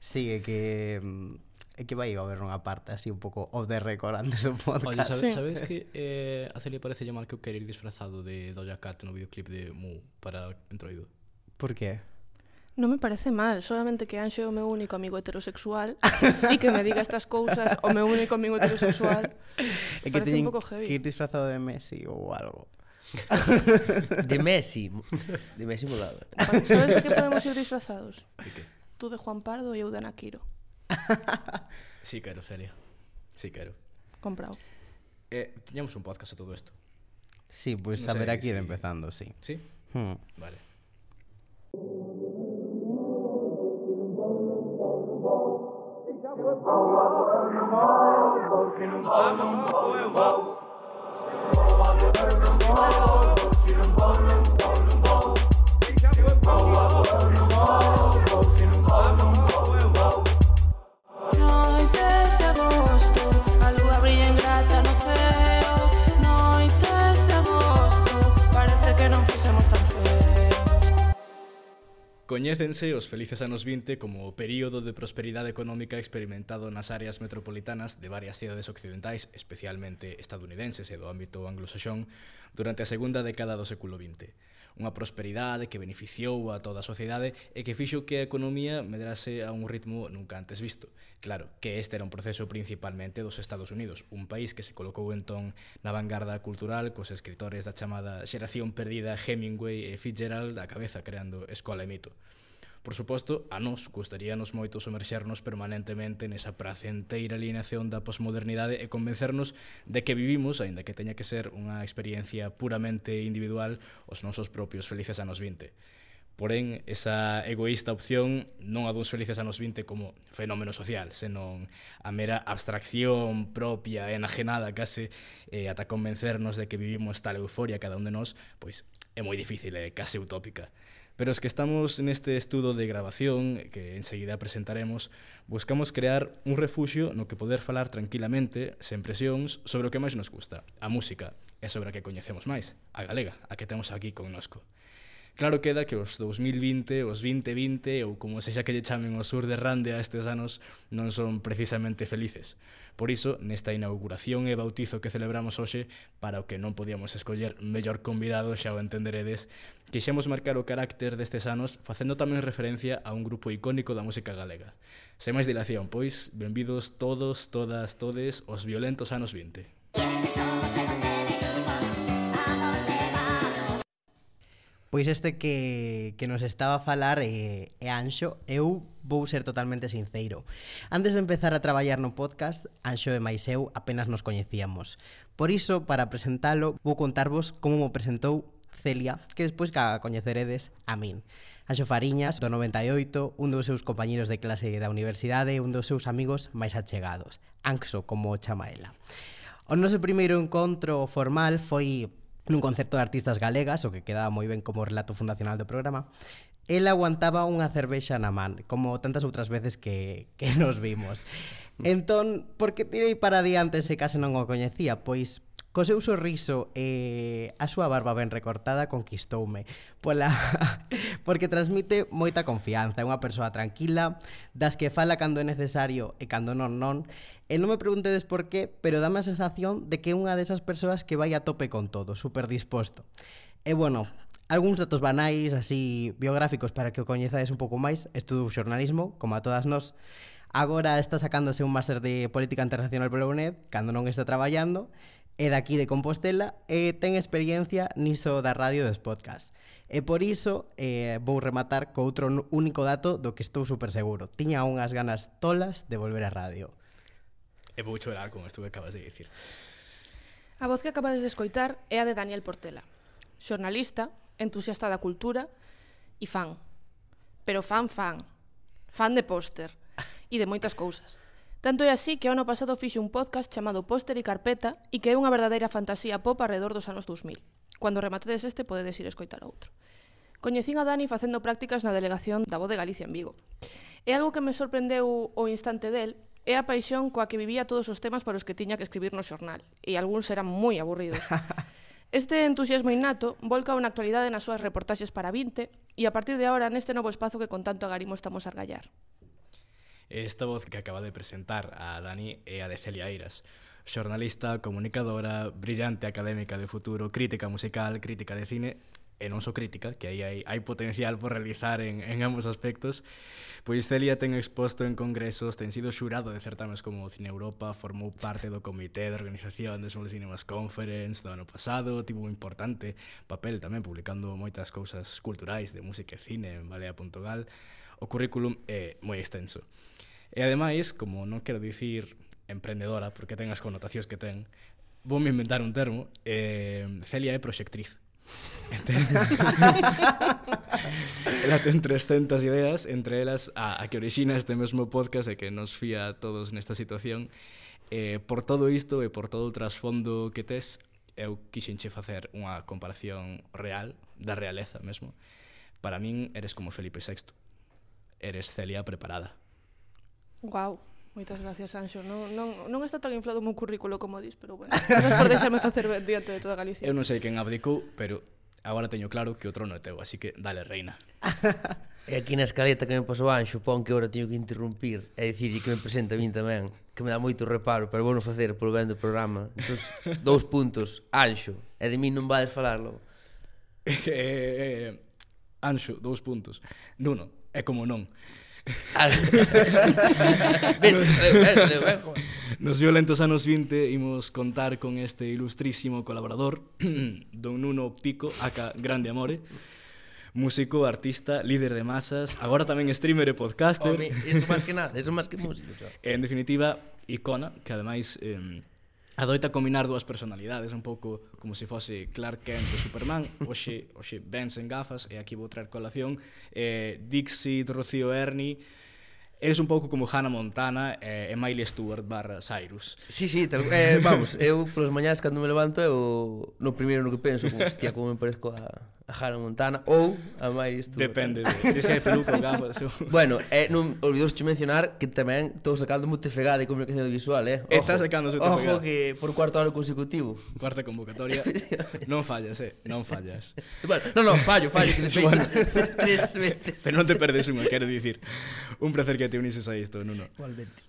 Sí, é que mm, é que vai a haber unha parte así un pouco off the record antes do podcast. Oye, sabe, sí. sabes que eh, a Celia parece mal que eu quero ir disfrazado de Doja Cat no videoclip de Mu para Entroido. Por qué? Non me parece mal, solamente que Anxo é o meu único amigo heterosexual e que me diga estas cousas o meu único amigo heterosexual é que parece un pouco heavy. que ir disfrazado de Messi ou algo. de Messi. De Messi molado. ¿Sabes de que podemos ir disfrazados? De que? Tú de Juan Pardo e eu de. Sí quero, Celia. Sí quero. Comprado. Eh, tiñamos un podcast a todo isto. Sí, pues No a ver aquí si- empezando, sí. Sí? Hmm. Vale. Coñécense os felices anos 20 como o período de prosperidade económica experimentado nas áreas metropolitanas de varias cidades occidentais, especialmente estadounidenses e do ámbito anglosaxón, durante a segunda década do século XX unha prosperidade que beneficiou a toda a sociedade e que fixo que a economía medrase a un ritmo nunca antes visto. Claro, que este era un proceso principalmente dos Estados Unidos, un país que se colocou entón na vanguarda cultural cos escritores da chamada xeración perdida Hemingway e Fitzgerald a cabeza creando Escola e Mito. Por suposto, a nos gustaríanos moito somerxernos permanentemente nesa pracenteira alineación da posmodernidade e convencernos de que vivimos, aínda que teña que ser unha experiencia puramente individual, os nosos propios felices anos 20. Porén, esa egoísta opción non a duns felices anos 20 como fenómeno social, senón a mera abstracción propia, enajenada case, eh, ata convencernos de que vivimos tal euforia cada un de nós, pois é moi difícil, é case utópica. Pero os que estamos neste estudo de grabación que enseguida presentaremos, buscamos crear un refuxio no que poder falar tranquilamente, sen presións, sobre o que máis nos gusta, a música, e sobre a que coñecemos máis, a galega, a que temos aquí connosco. Claro queda que os 2020, os 2020 ou como sexa que lle chamen o sur de Rande a estes anos non son precisamente felices. Por iso, nesta inauguración e bautizo que celebramos hoxe, para o que non podíamos escoller mellor convidado, xa o entenderedes, quixemos marcar o carácter destes anos facendo tamén referencia a un grupo icónico da música galega. Sen máis dilación, pois, benvidos todos, todas, todes, os violentos anos 20. Pois este que, que nos estaba a falar é, é Anxo, eu vou ser totalmente sincero. Antes de empezar a traballar no podcast, Anxo e máis eu apenas nos coñecíamos. Por iso, para presentalo, vou contarvos como mo presentou Celia, que despois ca coñeceredes a min. Anxo Fariñas, do 98, un dos seus compañeros de clase da universidade e un dos seus amigos máis achegados. Anxo, como chama ela. O noso primeiro encontro formal foi nun concerto de artistas galegas, o que quedaba moi ben como relato fundacional do programa, el aguantaba unha cervexa na man, como tantas outras veces que, que nos vimos. Mm. Entón, por que tirei para adiante se case non o coñecía? Pois Co seu sorriso e a súa barba ben recortada conquistoume pola porque transmite moita confianza, é unha persoa tranquila, das que fala cando é necesario e cando non non. E non me preguntedes por qué, pero dame a sensación de que é unha desas persoas que vai a tope con todo, super disposto. E bueno, algúns datos banais, así biográficos para que o coñezades un pouco máis, estudou xornalismo, como a todas nós. Agora está sacándose un máster de Política Internacional polo UNED, cando non está traballando, é daqui de Compostela e ten experiencia niso da radio dos podcast. E por iso eh, vou rematar co outro único dato do que estou super seguro. Tiña unhas ganas tolas de volver á radio. E vou chorar con isto que acabas de dicir. A voz que acabades de escoitar é a de Daniel Portela, xornalista, entusiasta da cultura e fan. Pero fan fan, fan de póster e de moitas cousas. Tanto é así que o ano pasado fixe un podcast chamado Póster e Carpeta e que é unha verdadeira fantasía pop alrededor dos anos 2000. Cando rematedes este, podedes ir escoitar outro. Coñecín a Dani facendo prácticas na delegación da Voz de Galicia en Vigo. E algo que me sorprendeu o instante del é a paixón coa que vivía todos os temas para os que tiña que escribir no xornal, e algúns eran moi aburridos. Este entusiasmo innato volca unha actualidade nas súas reportaxes para 20 e a partir de ahora neste novo espazo que con tanto agarimo estamos a argallar. Esta voz que acaba de presentar a Dani é a de Celia Eiras, xornalista, comunicadora, brillante académica de futuro, crítica musical, crítica de cine e non só crítica, que aí hai, hai potencial por realizar en, en ambos aspectos, pois Celia ten exposto en congresos, ten sido xurado de certames como Cine Europa, formou parte do comité de organización de Small Cinemas Conference do ano pasado, tivo un importante papel tamén publicando moitas cousas culturais de música e cine en balea.gal, o currículum é moi extenso. E ademais, como non quero dicir emprendedora, porque ten as connotacións que ten, vou me inventar un termo, eh, Celia é proxectriz. Ten... Entón, ela ten 300 ideas, entre elas a, a que orixina este mesmo podcast e que nos fía a todos nesta situación. Eh, por todo isto e por todo o trasfondo que tes, eu quixenche facer unha comparación real, da realeza mesmo. Para min eres como Felipe VI. Eres Celia preparada. Guau. Wow. Moitas gracias, Anxo. Non, non, non está tan inflado o meu currículo como dis, pero bueno, menos por deixarme facer diante de toda Galicia. Eu non sei quen abdicou, pero agora teño claro que o trono é teu, así que dale, reina. e aquí na escaleta que me pasou Anxo, pon que agora teño que interrumpir, e dicir, que me presenta a min tamén, que me dá moito reparo, pero vou non facer polo ben do programa. Entón, dous puntos, Anxo, e de min non vades falarlo. Eh, eh, eh, Anxo, dous puntos. Nuno, é como non. Ves, ves, ves, Nos violentos anos 20 imos contar con este ilustrísimo colaborador, don Nuno Pico, aca Grande Amore, músico, artista, líder de masas, agora tamén streamer e podcaster, Home, eso máis que nada, eso máis que músico, en definitiva, icona, que ademais eh, adoita combinar dúas personalidades, un pouco como se fose Clark Kent e Superman, hoxe, hoxe Ben sen gafas, e aquí vou traer colación, eh, Dixie, Rocío Erni, Eres un pouco como Hannah Montana eh, e Miley Stewart barra Cyrus. Sí, sí, tal, eh, vamos, eu polas mañás cando me levanto eu no primeiro no que penso, como, hostia, como me parezco a, a Hannah Montana ou a Miley Stewart. Depende eh. de, de se é peluca ou gafas. Bueno, eh, non olvidousche mencionar que tamén estou sacando Montefegada de comunicación visual, eh. Ojo, Está sacando su Ojo que por cuarto ano consecutivo. Cuarta convocatoria. non fallas, eh, non fallas. bueno, non, non, fallo, fallo, que bueno. tres veces. Pero non te perdes unha, quero dicir. Un placer que te unises a isto, Nuno. Igualmente.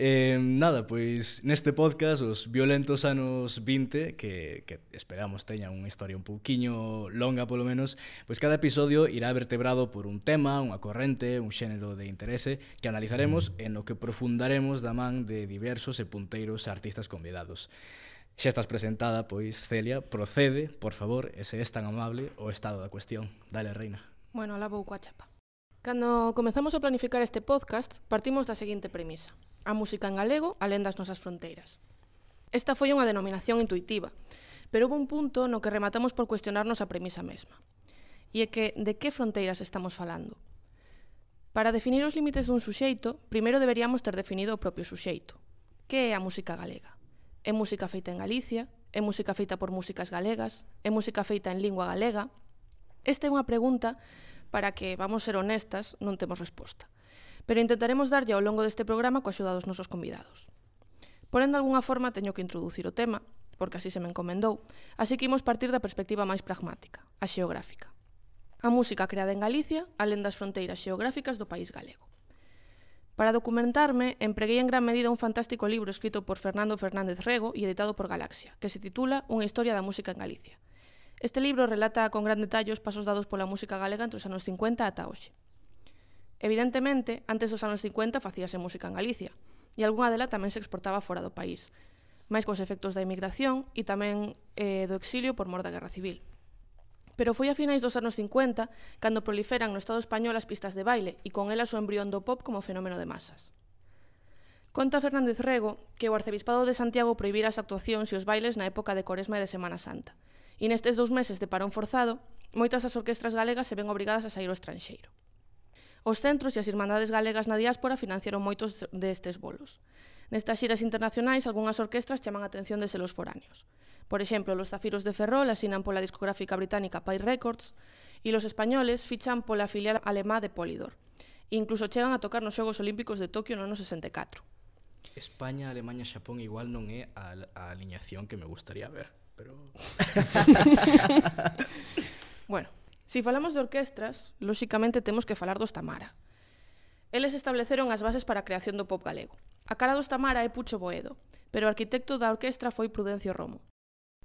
Eh, nada, pois neste podcast os violentos anos 20 que, que esperamos teña unha historia un pouquiño longa polo menos pois cada episodio irá vertebrado por un tema, unha corrente, un xénero de interese que analizaremos mm. en o que profundaremos da man de diversos e punteiros artistas convidados Xa estás presentada, pois, Celia, procede, por favor, e se és tan amable, o estado da cuestión. Dale, reina. Bueno, la vou coa chapa. Cando comezamos a planificar este podcast, partimos da seguinte premisa. A música en galego, alén das nosas fronteiras. Esta foi unha denominación intuitiva, pero houve un punto no que rematamos por cuestionarnos a premisa mesma. E é que, de que fronteiras estamos falando? Para definir os límites dun suxeito, primeiro deberíamos ter definido o propio suxeito. Que é a música galega? É música feita en Galicia? É música feita por músicas galegas? É música feita en lingua galega? Esta é unha pregunta para que, vamos ser honestas, non temos resposta. Pero intentaremos darlle ao longo deste programa coa axuda dos nosos convidados. Porén, de alguna forma, teño que introducir o tema, porque así se me encomendou, así que imos partir da perspectiva máis pragmática, a xeográfica. A música creada en Galicia, alén das fronteiras xeográficas do país galego. Para documentarme, empreguei en gran medida un fantástico libro escrito por Fernando Fernández Rego e editado por Galaxia, que se titula Unha historia da música en Galicia, Este libro relata con gran detalle os pasos dados pola música galega entre os anos 50 ata hoxe. Evidentemente, antes dos anos 50 facíase música en Galicia, e algunha dela tamén se exportaba fora do país, máis cos efectos da emigración e tamén eh, do exilio por mor da Guerra Civil. Pero foi a finais dos anos 50 cando proliferan no Estado español as pistas de baile e con elas o embrión do pop como fenómeno de masas. Conta Fernández Rego que o arcebispado de Santiago prohibira as actuacións e os bailes na época de Coresma e de Semana Santa – E nestes dous meses de parón forzado, moitas das orquestras galegas se ven obrigadas a sair ao estranxeiro. Os centros e as Irmandades Galegas na diáspora financiaron moitos destes bolos. Nestas xiras internacionais, algunhas orquestras chaman a atención de selos foráneos. Por exemplo, los Zafiros de Ferrol asinan pola discográfica británica Pie Records e los españoles fichan pola filial alemá de Polydor. E incluso chegan a tocar nos Xogos Olímpicos de Tokio no ano 64. España, Alemanha, Xapón igual non é a, a aliñación que me gustaría ver pero... bueno, se falamos de orquestras, lóxicamente temos que falar dos Tamara. Eles estableceron as bases para a creación do pop galego. A cara dos Tamara é Pucho Boedo, pero o arquitecto da orquestra foi Prudencio Romo.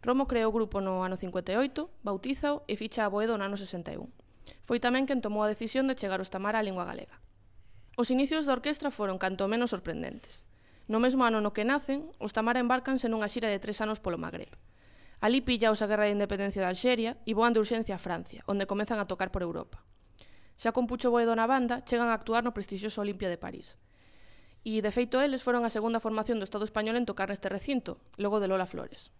Romo creou o grupo no ano 58, bautízao e ficha a Boedo no ano 61. Foi tamén quen tomou a decisión de chegar os Tamara á lingua galega. Os inicios da orquestra foron canto menos sorprendentes. No mesmo ano no que nacen, os Tamara embarcanse nunha xira de tres anos polo Magreb. Alí pillaos a Guerra de Independencia de Alxeria e voan de urxencia a Francia, onde comezan a tocar por Europa. Xa con Pucho Boedo na banda, chegan a actuar no prestixioso Olimpia de París. E, de feito, eles foron a segunda formación do Estado español en tocar neste recinto, logo de Lola Flores.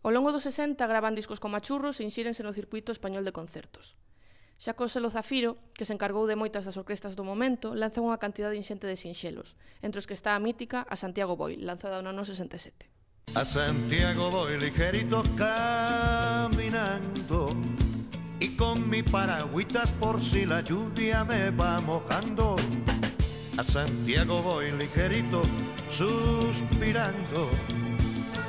Ao longo dos 60 gravan discos como churros e inxírense no circuito español de concertos. Xa Coselo Zafiro, que se encargou de moitas das orquestas do momento, lanza unha cantidade inxente de sinxelos, entre os que está a mítica a Santiago Boi, lanzada no ano 67. A Santiago voy ligerito caminando y con mi paragüitas por si la lluvia me va mojando. A Santiago voy ligerito suspirando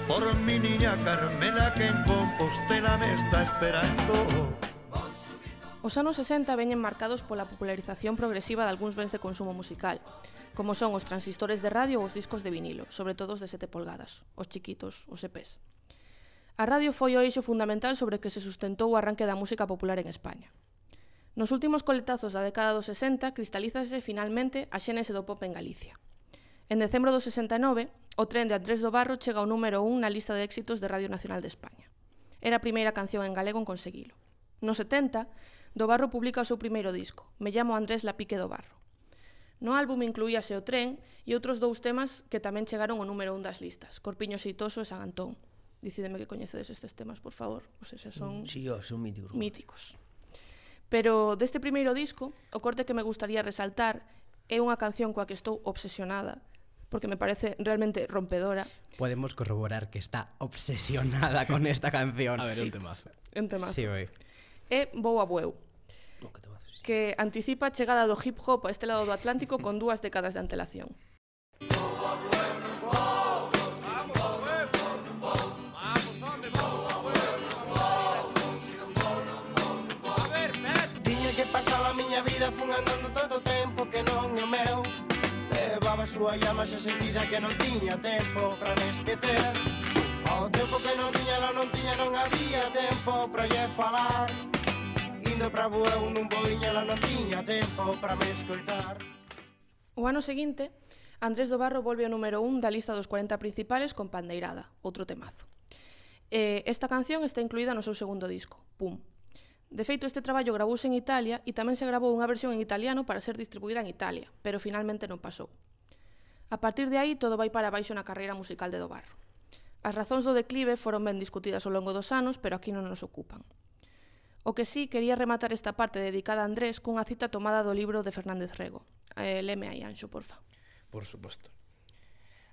por mi niña Carmela que en Compostela me está esperando. Os anos 60 veñen marcados pola popularización progresiva de algúns bens de consumo musical, como son os transistores de radio ou os discos de vinilo, sobre todo os de 7 polgadas, os chiquitos, os EPs. A radio foi o eixo fundamental sobre que se sustentou o arranque da música popular en España. Nos últimos coletazos da década dos 60 cristalízase finalmente a xénese do pop en Galicia. En decembro do 69, o tren de Andrés do Barro chega ao número 1 na lista de éxitos de Radio Nacional de España. Era a primeira canción en galego en conseguilo. No 70, do Barro publica o seu primeiro disco, Me llamo Andrés Lapique do Barro. No álbum incluíase o tren e outros dous temas que tamén chegaron ao número un das listas, Corpiño Xeitoso e San Antón. Dicídeme que coñecedes estes temas, por favor. O sea, son, sí, oh, son míticos. míticos. Pero deste primeiro disco, o corte que me gustaría resaltar é unha canción coa que estou obsesionada, porque me parece realmente rompedora. Podemos corroborar que está obsesionada con esta canción. A ver, sí. un temazo. Un temazo. Sí, oi é Boa Bueu que anticipa a chegada do hip hop a este lado do Atlántico con dúas décadas de antelación. Tiña que pasar a miña vida fun andando tanto tempo que non é meu. Levaba a súa llama xa sentida que non tiña tempo para esquecer. Ao tempo que non tiña, non tiña, non había tempo para lle falar. Indo pra Bueu non boiña la non tiña tempo pra me escoitar O ano seguinte, Andrés do Barro volve ao número 1 da lista dos 40 principales con Pandeirada, outro temazo. Eh, esta canción está incluída no seu segundo disco, Pum. De feito, este traballo gravouse en Italia e tamén se gravou unha versión en italiano para ser distribuída en Italia, pero finalmente non pasou. A partir de aí, todo vai para baixo na carreira musical de do Barro. As razóns do declive foron ben discutidas ao longo dos anos, pero aquí non nos ocupan. O que sí, quería rematar esta parte dedicada a Andrés cunha cita tomada do libro de Fernández Rego. Eh, leme aí, Anxo, porfa. Por suposto.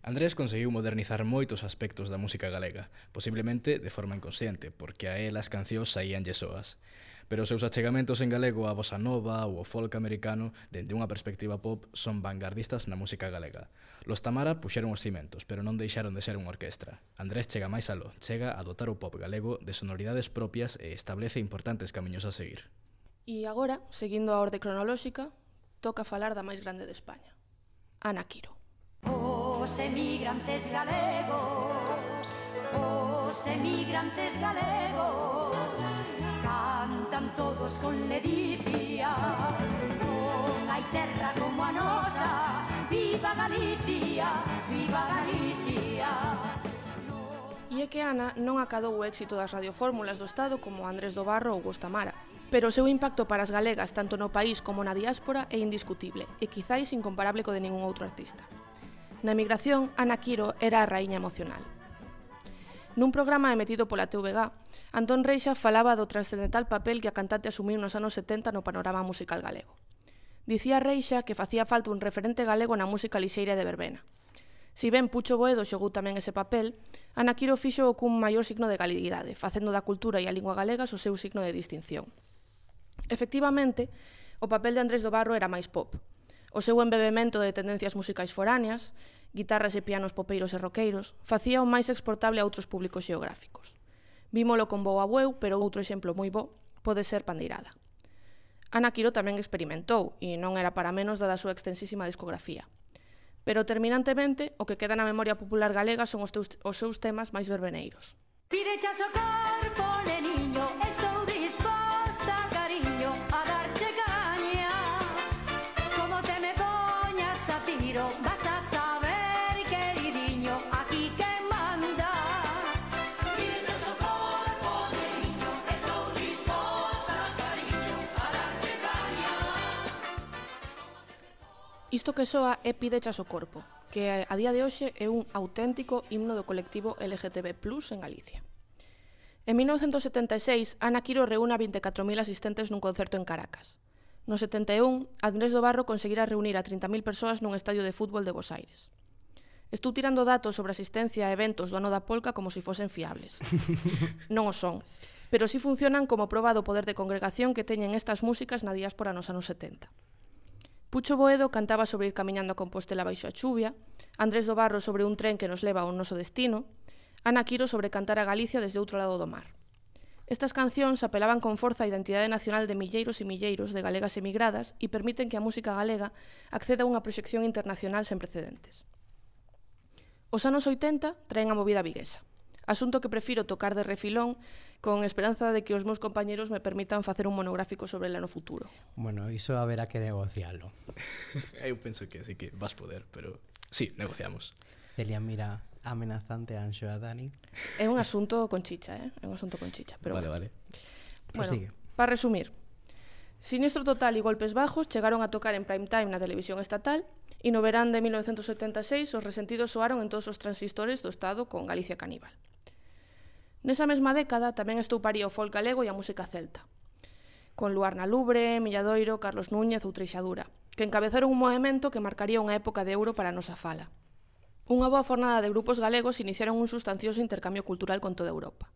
Andrés conseguiu modernizar moitos aspectos da música galega, posiblemente de forma inconsciente, porque a él as cancións saíanlle soas. Pero os seus achegamentos en galego á bossa nova ou ao folk americano, dende unha perspectiva pop, son vanguardistas na música galega. Los Tamara puxeron os cimentos, pero non deixaron de ser unha orquestra. Andrés chega máis aló, chega a dotar o pop galego de sonoridades propias e establece importantes camiños a seguir. E agora, seguindo a orde cronolóxica, toca falar da máis grande de España, Ana Quiro. Os emigrantes galegos, os emigrantes galegos, cantan todos con ledicia, non hai terra como a nosa, Viva Galicia, viva Galicia. E é que Ana non acadou o éxito das radiofórmulas do Estado como Andrés do Barro ou Gostamara, pero o seu impacto para as galegas tanto no país como na diáspora é indiscutible e quizáis incomparable co de ningún outro artista. Na emigración, Ana Quiro era a raíña emocional. Nun programa emitido pola TVG, Antón Reixa falaba do transcendental papel que a cantante asumiu nos anos 70 no panorama musical galego. Dicía Reixa que facía falta un referente galego na música lixeira de verbena. Si ben Pucho Boedo xogou tamén ese papel, Ana Quiro fixo cun maior signo de galeguidade, facendo da cultura e a lingua galegas o seu signo de distinción. Efectivamente, o papel de Andrés do Barro era máis pop. O seu embebemento de tendencias musicais foráneas, guitarras e pianos popeiros e roqueiros, facía o máis exportable a outros públicos xeográficos. Vímolo con Boa Bueu, pero outro exemplo moi bo pode ser Pandeirada. Ana Quiro tamén experimentou e non era para menos dada a súa extensísima discografía. Pero terminantemente, o que queda na memoria popular galega son os, teus, os seus temas máis verbeneiros. Pide o corpo, neniño, estou Isto que soa é Pidechas o Corpo, que a día de hoxe é un auténtico himno do colectivo LGTB+, en Galicia. En 1976, Ana Quiro reúne a 24.000 asistentes nun concerto en Caracas. No 71, Andrés do Barro conseguirá reunir a 30.000 persoas nun estadio de fútbol de Bos Aires. Estou tirando datos sobre asistencia a eventos do ano da polca como se si fosen fiables. non o son, pero si sí funcionan como proba do poder de congregación que teñen estas músicas na diáspora nos anos 70. Pucho Boedo cantaba sobre ir camiñando a Compostela baixo a chuvia, Andrés do Barro sobre un tren que nos leva ao noso destino, Ana Quiro sobre cantar a Galicia desde outro lado do mar. Estas cancións apelaban con forza á identidade nacional de milleiros e milleiros de galegas emigradas e permiten que a música galega acceda a unha proxección internacional sen precedentes. Os anos 80 traen a movida viguesa. Asunto que prefiro tocar de refilón con esperanza de que os meus compañeros me permitan facer un monográfico sobre ela no futuro. Bueno, iso haberá que negociarlo. Eu penso que así que vas poder, pero sí, negociamos. Celia, mira, amenazante a anxo a Dani. É un asunto con chicha, eh? É un asunto con chicha, pero Vale, bueno. vale. Bueno, Prosigue. para resumir, Sinistro Total e Golpes Bajos chegaron a tocar en prime time na televisión estatal e no verán de 1976 os resentidos soaron en todos os transistores do Estado con Galicia Caníbal. Nesa mesma década tamén estouparía o folk galego e a música celta, con Luar na Lubre, Milladoiro, Carlos Núñez ou Treixadura, que encabezaron un movimento que marcaría unha época de euro para a nosa fala. Unha boa fornada de grupos galegos iniciaron un sustancioso intercambio cultural con toda Europa.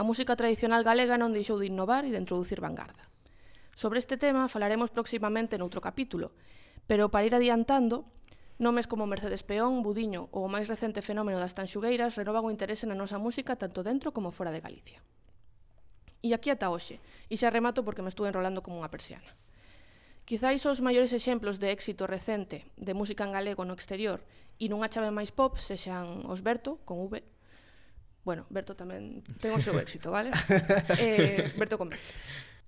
A música tradicional galega non deixou de innovar e de introducir vanguarda. Sobre este tema falaremos próximamente noutro capítulo, pero para ir adiantando, Nomes como Mercedes Peón, Budiño ou o máis recente fenómeno das tanxugueiras renovan o interese na nosa música tanto dentro como fora de Galicia. E aquí ata hoxe, e xa remato porque me estuve enrolando como unha persiana. Quizáis os maiores exemplos de éxito recente de música en galego no exterior e nunha chave máis pop sexan os Berto, con V, Bueno, Berto tamén ten o seu éxito, vale? eh, Berto con B.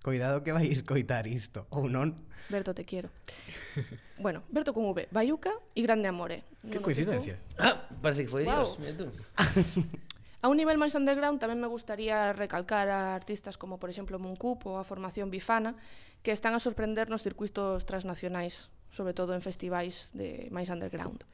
Coidado que vai escoitar isto, ou non? Berto, te quiero. bueno, Berto con V, Bayuca e Grande Amore. Que no coincidencia. Ah, parece que foi wow. Dios, mira tú. a un nivel máis underground tamén me gustaría recalcar a artistas como, por exemplo, Muncup ou a formación Bifana, que están a sorprender nos circuitos transnacionais, sobre todo en festivais de máis underground.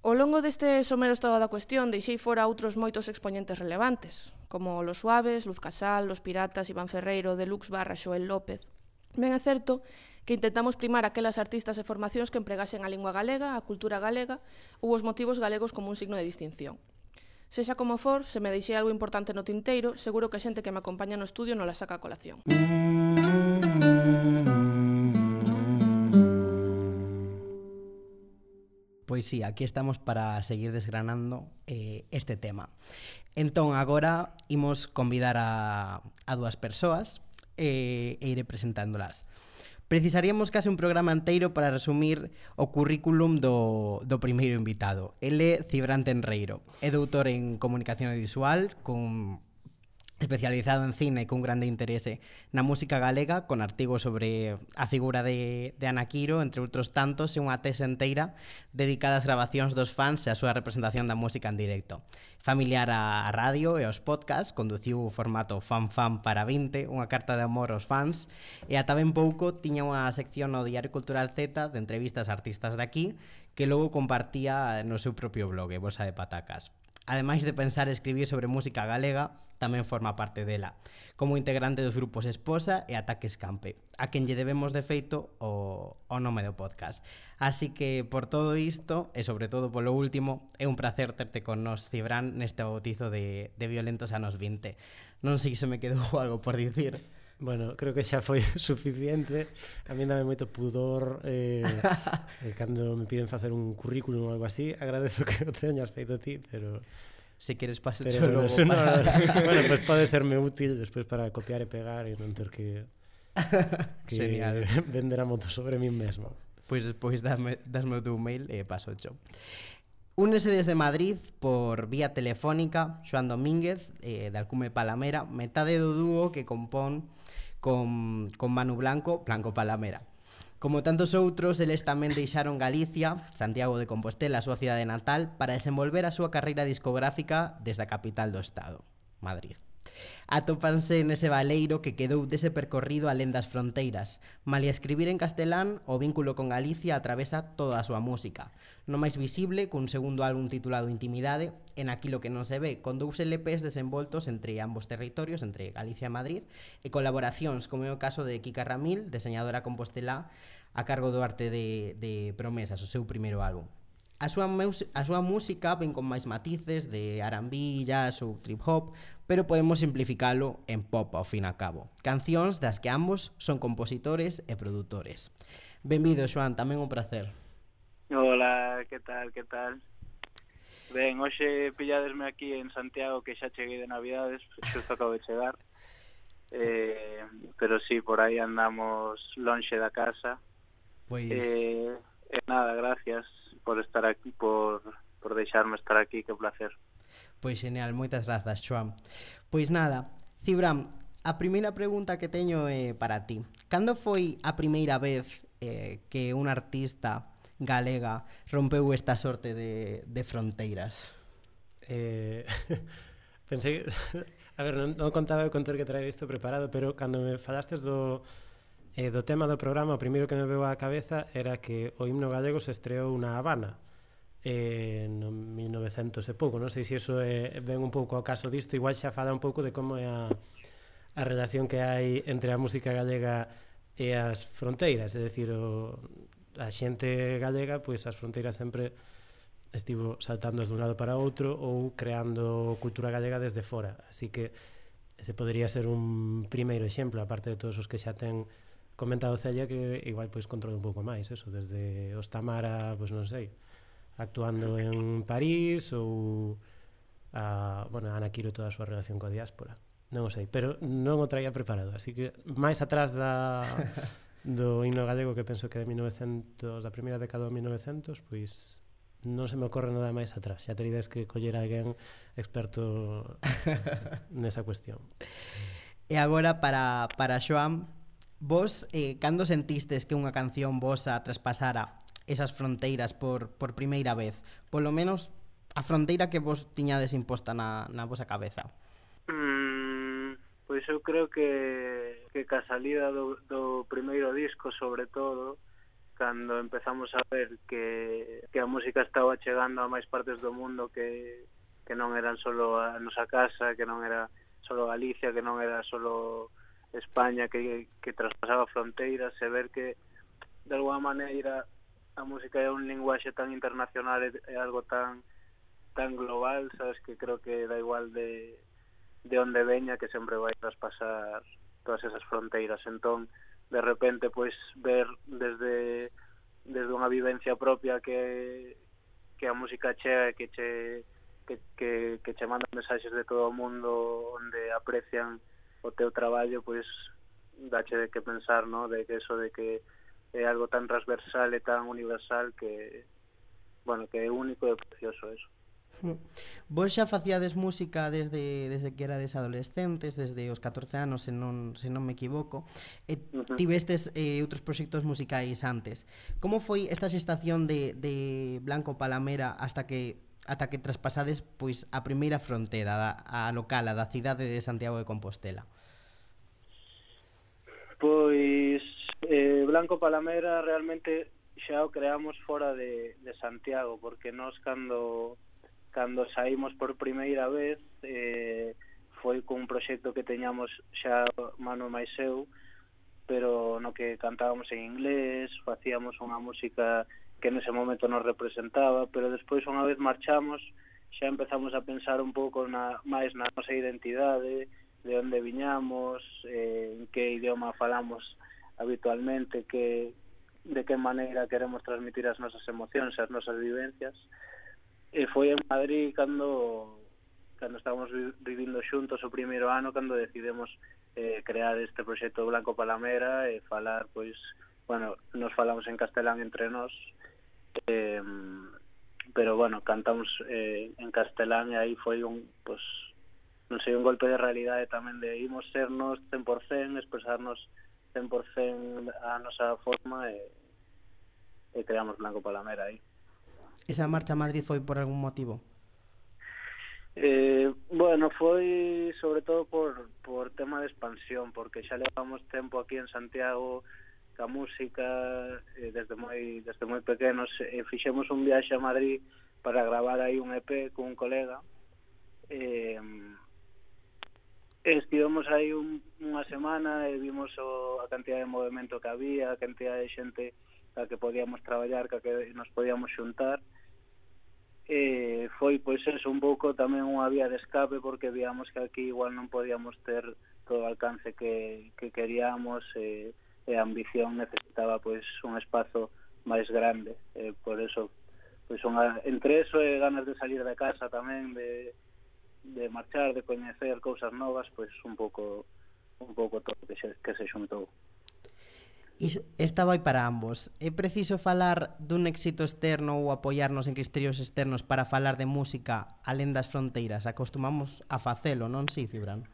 Ao longo deste somero estado da cuestión, deixei fora outros moitos expoñentes relevantes, como Los Suaves, Luz Casal, Los Piratas, Iván Ferreiro, Deluxe Barra, Xoel López. Ben é certo que intentamos primar aquelas artistas e formacións que empregasen a lingua galega, a cultura galega ou os motivos galegos como un signo de distinción. Sexa como for, se me deixei algo importante no tinteiro, seguro que a xente que me acompaña no estudio non la saca a colación. Mm -hmm. Pois sí, aquí estamos para seguir desgranando eh, este tema. Entón, agora imos convidar a, a dúas persoas eh, e iré presentándolas. Precisaríamos case un programa anteiro para resumir o currículum do, do primeiro invitado. Ele Cibran Tenreiro, é doutor en Comunicación Visual con especializado en cine cun grande interese na música galega, con artigos sobre a figura de, de Ana Quiro, entre outros tantos, e unha tese enteira dedicada ás grabacións dos fans e á súa representación da música en directo. Familiar á radio e aos podcast, conduciu o formato Fan Fan para 20, unha carta de amor aos fans, e ata ben pouco tiña unha sección no Diario Cultural Z de entrevistas a artistas daqui que logo compartía no seu propio blog, Bolsa de Patacas. Ademais de pensar e escribir sobre música galega, tamén forma parte dela, como integrante dos grupos Esposa e Ataque Escampe, a quen lle debemos de feito o, o nome do podcast. Así que por todo isto, e sobre todo polo último, é un placer terte con nos, Cibran, neste bautizo de, de Violentos Anos 20. Non sei se me quedou algo por dicir. Bueno, creo que xa foi suficiente. A mí dame moito pudor eh, eh, cando me piden facer un currículum ou algo así. Agradezo que o teñas feito ti, pero... Se queres paso pero, logo. Para... No, bueno, pues pode serme útil despois para copiar e pegar e non ter que, que Genial. vender a moto sobre mí mesmo. Pois pues despois dame, dasme o teu mail e paso cho. Únese desde Madrid por vía telefónica Xoan Domínguez eh, de Alcume Palamera, metade do dúo que compón con, con Manu Blanco, Blanco Palamera. Como tantos outros, eles tamén deixaron Galicia, Santiago de Compostela, a súa cidade natal, para desenvolver a súa carreira discográfica desde a capital do Estado, Madrid. Atópanse nese valeiro que quedou dese percorrido alén das fronteiras. Malia escribir en castelán, o vínculo con Galicia atravesa toda a súa música. No máis visible, cun segundo álbum titulado Intimidade, en aquilo que non se ve, con dous LPs desenvoltos entre ambos territorios, entre Galicia e Madrid, e colaboracións, como é o caso de Kika Ramil, deseñadora compostelá, a cargo do arte de, de Promesas, o seu primeiro álbum. A súa, a súa música ven con máis matices de R&B, jazz ou trip hop, pero podemos simplificalo en pop ao fin a cabo. Cancións das que ambos son compositores e produtores. Benvido, Joan, tamén un placer. Hola, que tal, que tal? Ben, hoxe pilladesme aquí en Santiago que xa cheguei de Navidades, xusto acabo de chegar. Eh, pero sí, por aí andamos lonxe da casa. Pois pues... eh, eh, nada, gracias por estar aquí, por por deixarme estar aquí, que placer. Pois genial, moitas grazas, Xoan. Pois nada, Cibram, a primeira pregunta que teño é eh, para ti. Cando foi a primeira vez eh, que un artista galega rompeu esta sorte de, de fronteiras? Eh, pensei. A ver, non, non contaba con ter que traer isto preparado, pero cando me falastes do, eh, do tema do programa, o primeiro que me veu á cabeza era que o himno galego se estreou na Habana eh, no 1900 e pouco, non sei se iso é, ven un pouco ao caso disto, igual xa fala un pouco de como é a, a relación que hai entre a música galega e as fronteiras, é dicir, o, a xente galega, pois as fronteiras sempre estivo saltando de un lado para outro ou creando cultura galega desde fora, así que ese podría ser un primeiro exemplo, aparte de todos os que xa ten comentado Celia que igual pois controla un pouco máis, eso, desde os Tamara, pois non sei, actuando en París ou a, bueno, a Ana Quiro toda a súa relación coa diáspora. Non o sei, pero non o traía preparado, así que máis atrás da do himno galego que penso que de 1900, da primeira década do 1900, pois non se me ocorre nada máis atrás. Xa terides que coller alguén experto nesa cuestión. E agora para, para Joan, vos eh, cando sentistes que unha canción vosa traspasara esas fronteiras por, por primeira vez? Polo menos a fronteira que vos tiñades imposta na, na vosa cabeza. Mm, pois eu creo que, que ca salida do, do primeiro disco, sobre todo, cando empezamos a ver que, que a música estaba chegando a máis partes do mundo que, que non eran solo a nosa casa, que non era solo Galicia, que non era solo España, que, que traspasaba fronteiras, e ver que de alguma maneira a música é un linguaxe tan internacional é algo tan tan global, sabes que creo que da igual de de onde veña que sempre vai traspasar todas esas fronteiras. Entón, de repente pois ver desde desde unha vivencia propia que que a música chega e que che que, que, que che mandan mensaxes de todo o mundo onde aprecian o teu traballo, pois dache de que pensar, no? de que eso de que é algo tan transversal e tan universal que bueno, que é único e precioso eso. Hmm. Vos xa facíades música desde, desde que erades adolescentes, desde os 14 anos, se non, se non me equivoco, eh, e tivestes eh, outros proxectos musicais antes. Como foi esta xestación de, de Blanco Palamera hasta que ata que traspasades pois a primeira fronteira da, a local, a da cidade de Santiago de Compostela? Pois Blanco Palamera realmente xa o creamos fora de, de Santiago, porque nós cando, cando saímos por primeira vez eh, foi cun proxecto que teñamos xa mano máis eu, pero no que cantábamos en inglés, facíamos unha música que nese momento nos representaba, pero despois unha vez marchamos xa empezamos a pensar un pouco na, máis na nosa identidade, de onde viñamos, eh, en que idioma falamos habitualmente que de que maneira queremos transmitir as nosas emocións, as nosas vivencias. Eh, e foi en Madrid cando cando estábamos vivindo xuntos o primeiro ano cando decidimos eh, crear este proxecto Blanco Palamera e falar pois bueno, nos falamos en castelán entre nós eh, pero bueno, cantamos eh, en castelán e aí foi un pois, non sei, un golpe de realidade tamén de imos sernos 100%, expresarnos 100% a nosa forma e, e creamos Blanco Palamera aí. Esa marcha a Madrid foi por algún motivo? Eh, bueno, foi sobre todo por, por tema de expansión, porque xa levamos tempo aquí en Santiago ca música eh, desde moi desde moi pequenos e eh, fixemos un viaxe a Madrid para gravar aí un EP con un colega eh, Estivemos aí un, unha semana e vimos o, a cantidad de movimento que había, a cantidad de xente a que podíamos traballar, a que nos podíamos xuntar. E foi, pois, eso, un pouco tamén unha vía de escape porque víamos que aquí igual non podíamos ter todo o alcance que, que queríamos e, e a ambición necesitaba, pois, un espazo máis grande. E por eso, pois, unha, entre eso e ganas de salir da casa tamén, de de marchar, de coñecer cousas novas, pois un pouco un pouco todo que se, que se xuntou. Esta vai para ambos. É preciso falar dun éxito externo ou apoiarnos en criterios externos para falar de música alén das fronteiras? Acostumamos a facelo, non si, Cibran?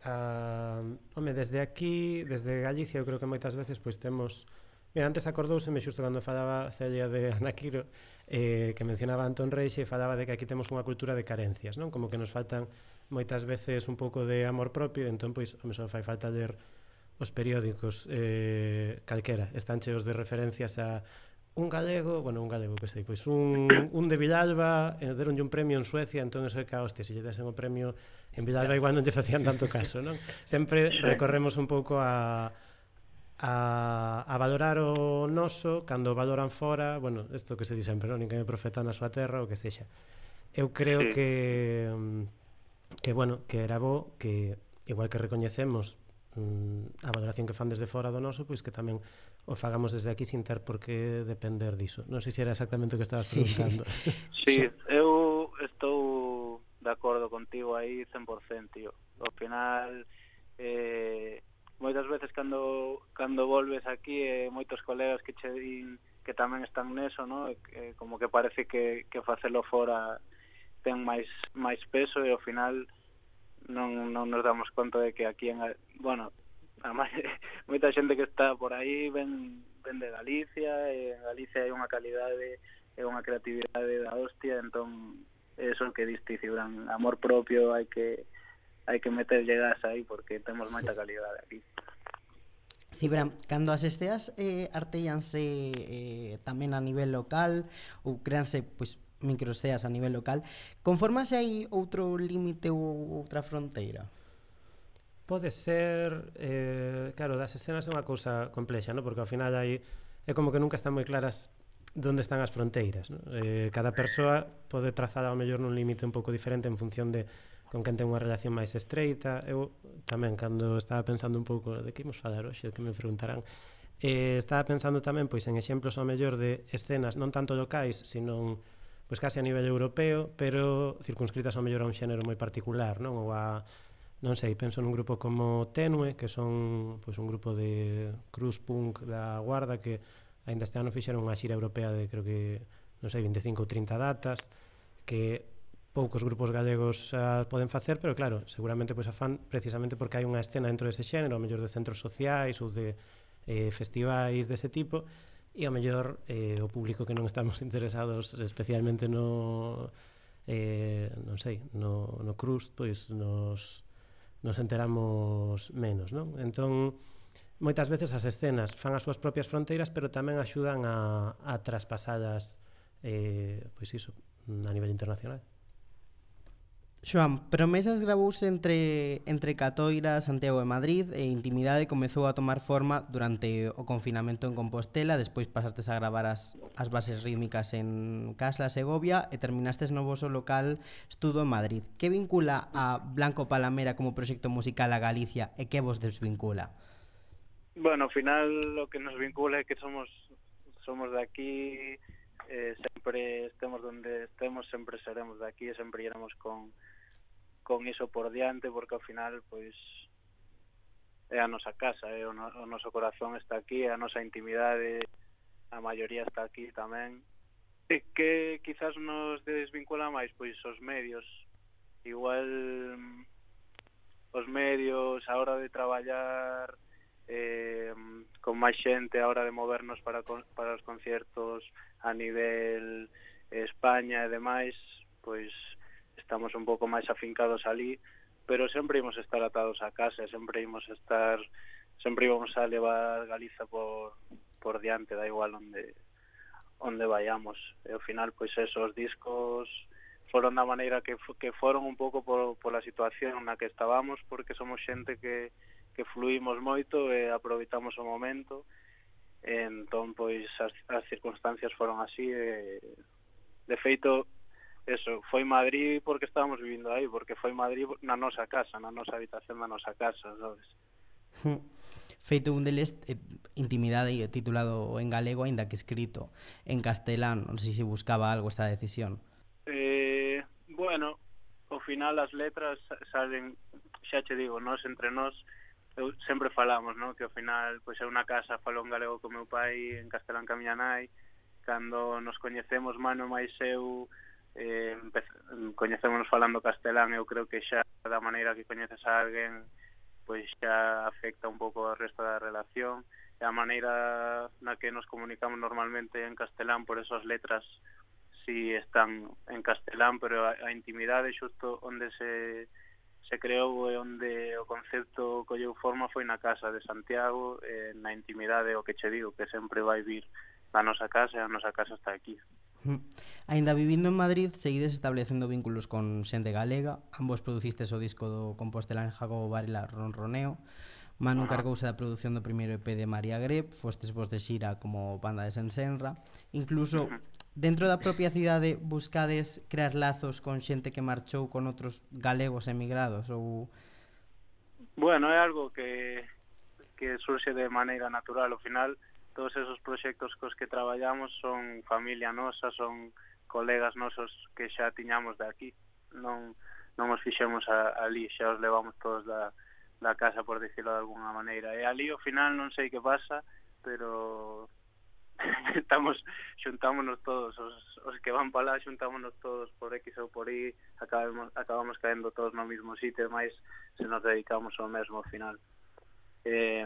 Uh, home, desde aquí, desde Galicia, eu creo que moitas veces pois temos Mira, antes acordouseme xusto cando falaba Celia de Anaquiro eh, que mencionaba Antón Reis e falaba de que aquí temos unha cultura de carencias, non? Como que nos faltan moitas veces un pouco de amor propio, entón pois a só fai falta ler os periódicos eh, calquera, están cheos de referencias a un galego, bueno, un galego que sei, pois un, un de Villalba, eh, deronlle un premio en Suecia, entón eso é que, hostia, se lle desen o premio en Villalba igual non lle facían tanto caso, non? Sempre recorremos un pouco a a, a valorar o noso cando valoran fora, bueno, isto que se di sempre, non? Ninguén é profeta na súa terra ou que sexa. Eu creo sí. que mm, que bueno, que era bo que igual que recoñecemos mm, a valoración que fan desde fora do noso, pois que tamén o fagamos desde aquí sin ter por que depender diso. Non sei se era exactamente o que estabas sí. preguntando. Sí, eu estou de acordo contigo aí 100%, tío. Ao final eh moitas veces cando cando volves aquí eh, moitos colegas que che din que tamén están neso, no? E, eh, como que parece que que facelo fora ten máis máis peso e ao final non non nos damos conta de que aquí en bueno, además, moita xente que está por aí ven ven de Galicia e en Galicia hai unha calidade e unha creatividade da hostia, entón eso que diste Cibran, amor propio, hai que hai que meterlle gas aí porque temos moita calidade aquí. Sí, pero cando as esteas eh, artellanse eh, tamén a nivel local ou creanse pois, microesteas a nivel local, conformase aí outro límite ou outra fronteira? Pode ser, eh, claro, das escenas é unha cousa complexa, no? porque ao final hai, é como que nunca están moi claras onde están as fronteiras. No? Eh, cada persoa pode trazar ao mellor nun límite un pouco diferente en función de con quen ten unha relación máis estreita. Eu tamén, cando estaba pensando un pouco de que imos falar hoxe, que me preguntarán, eh, estaba pensando tamén pois en exemplos ao mellor de escenas non tanto locais, sino pois case a nivel europeo, pero circunscritas ao mellor a un xénero moi particular, non? Ou a non sei, penso nun grupo como Tenue, que son pois un grupo de cruz punk da Guarda que aínda este ano fixeron unha xira europea de creo que non sei, 25 ou 30 datas que poucos grupos galegos as poden facer, pero claro, seguramente pois a fan precisamente porque hai unha escena dentro dese xénero, ao mellor de centros sociais ou de eh, festivais dese tipo, e ao mellor eh, o público que non estamos interesados especialmente no eh, non sei, no, no crust, pois nos, nos enteramos menos, non? Entón, moitas veces as escenas fan as súas propias fronteiras, pero tamén axudan a, a traspasadas eh, pois iso, a nivel internacional. Xoan, Promesas gravouse entre, entre Catoira, Santiago e Madrid e Intimidade comezou a tomar forma durante o confinamento en Compostela, despois pasastes a gravar as, as bases rítmicas en Casla, Segovia e terminastes no vosso local Estudo en Madrid. Que vincula a Blanco Palamera como proxecto musical a Galicia e que vos desvincula? Bueno, ao final o que nos vincula é que somos somos de aquí eh, sempre estemos onde estemos, sempre seremos de aquí e sempre iremos con, con iso por diante porque ao final pois é a nosa casa, é o, no, o noso corazón está aquí, a nosa intimidade a maioría está aquí tamén. E que quizás nos desvincula máis pois os medios. Igual mm, os medios a hora de traballar eh, con máis xente a hora de movernos para, para os conciertos a nivel España e demais, pois estamos un pouco máis afincados ali, pero sempre imos estar atados a casa, sempre imos estar sempre íbamos a levar Galiza por, por diante, da igual onde onde vayamos. E ao final, pois esos discos foron da maneira que, que foron un pouco por, por a situación na que estábamos, porque somos xente que, que fluimos moito e aproveitamos o momento. E entón, pois, as, as circunstancias foron así e, de feito, eso, foi Madrid porque estábamos vivindo aí, porque foi Madrid na nosa casa, na nosa habitación da nosa casa, sabes? Hmm. Feito un deles eh, Intimidade e titulado en galego aínda que escrito en castelán, non sei se buscaba algo esta decisión. Eh, bueno, ao final as letras salen, xa che digo, nós entre nós eu sempre falamos, no? Que ao final, pois é unha casa falo en galego co meu pai, en castelán ca miña nai, cando nos coñecemos mano máis eu eh, coñecémonos falando castelán eu creo que xa da maneira que coñeces a alguén pois xa afecta un pouco o resto da relación. E a maneira na que nos comunicamos normalmente en castelán por eso as letras si están en castelán pero a, a intimidade xusto onde se se creou e onde o concepto colleu forma foi na casa de Santiago eh, na intimidade o que che digo que sempre vai vir na nosa casa e a nosa casa está aquí. Ainda vivindo en Madrid, seguides establecendo vínculos con xente galega, ambos producistes o disco do Compostelán Jacobo Varela Ronroneo, Manu cargouse da produción do primeiro EP de María Greb, fostes vos de xira como banda de Sensenra, incluso dentro da propia cidade buscades crear lazos con xente que marchou con outros galegos emigrados ou? Bueno, é algo que que surxe de maneira natural ao final todos esos proxectos cos que traballamos son familia nosa, son colegas nosos que xa tiñamos de aquí. Non, non os fixemos a, ali, xa os levamos todos da, da casa, por decirlo de alguna maneira. E ali, ao final, non sei que pasa, pero estamos xuntámonos todos os, os que van para lá xuntámonos todos por X ou por Y acabamos, acabamos caendo todos no mesmo sitio e máis se nos dedicamos ao mesmo ao final eh,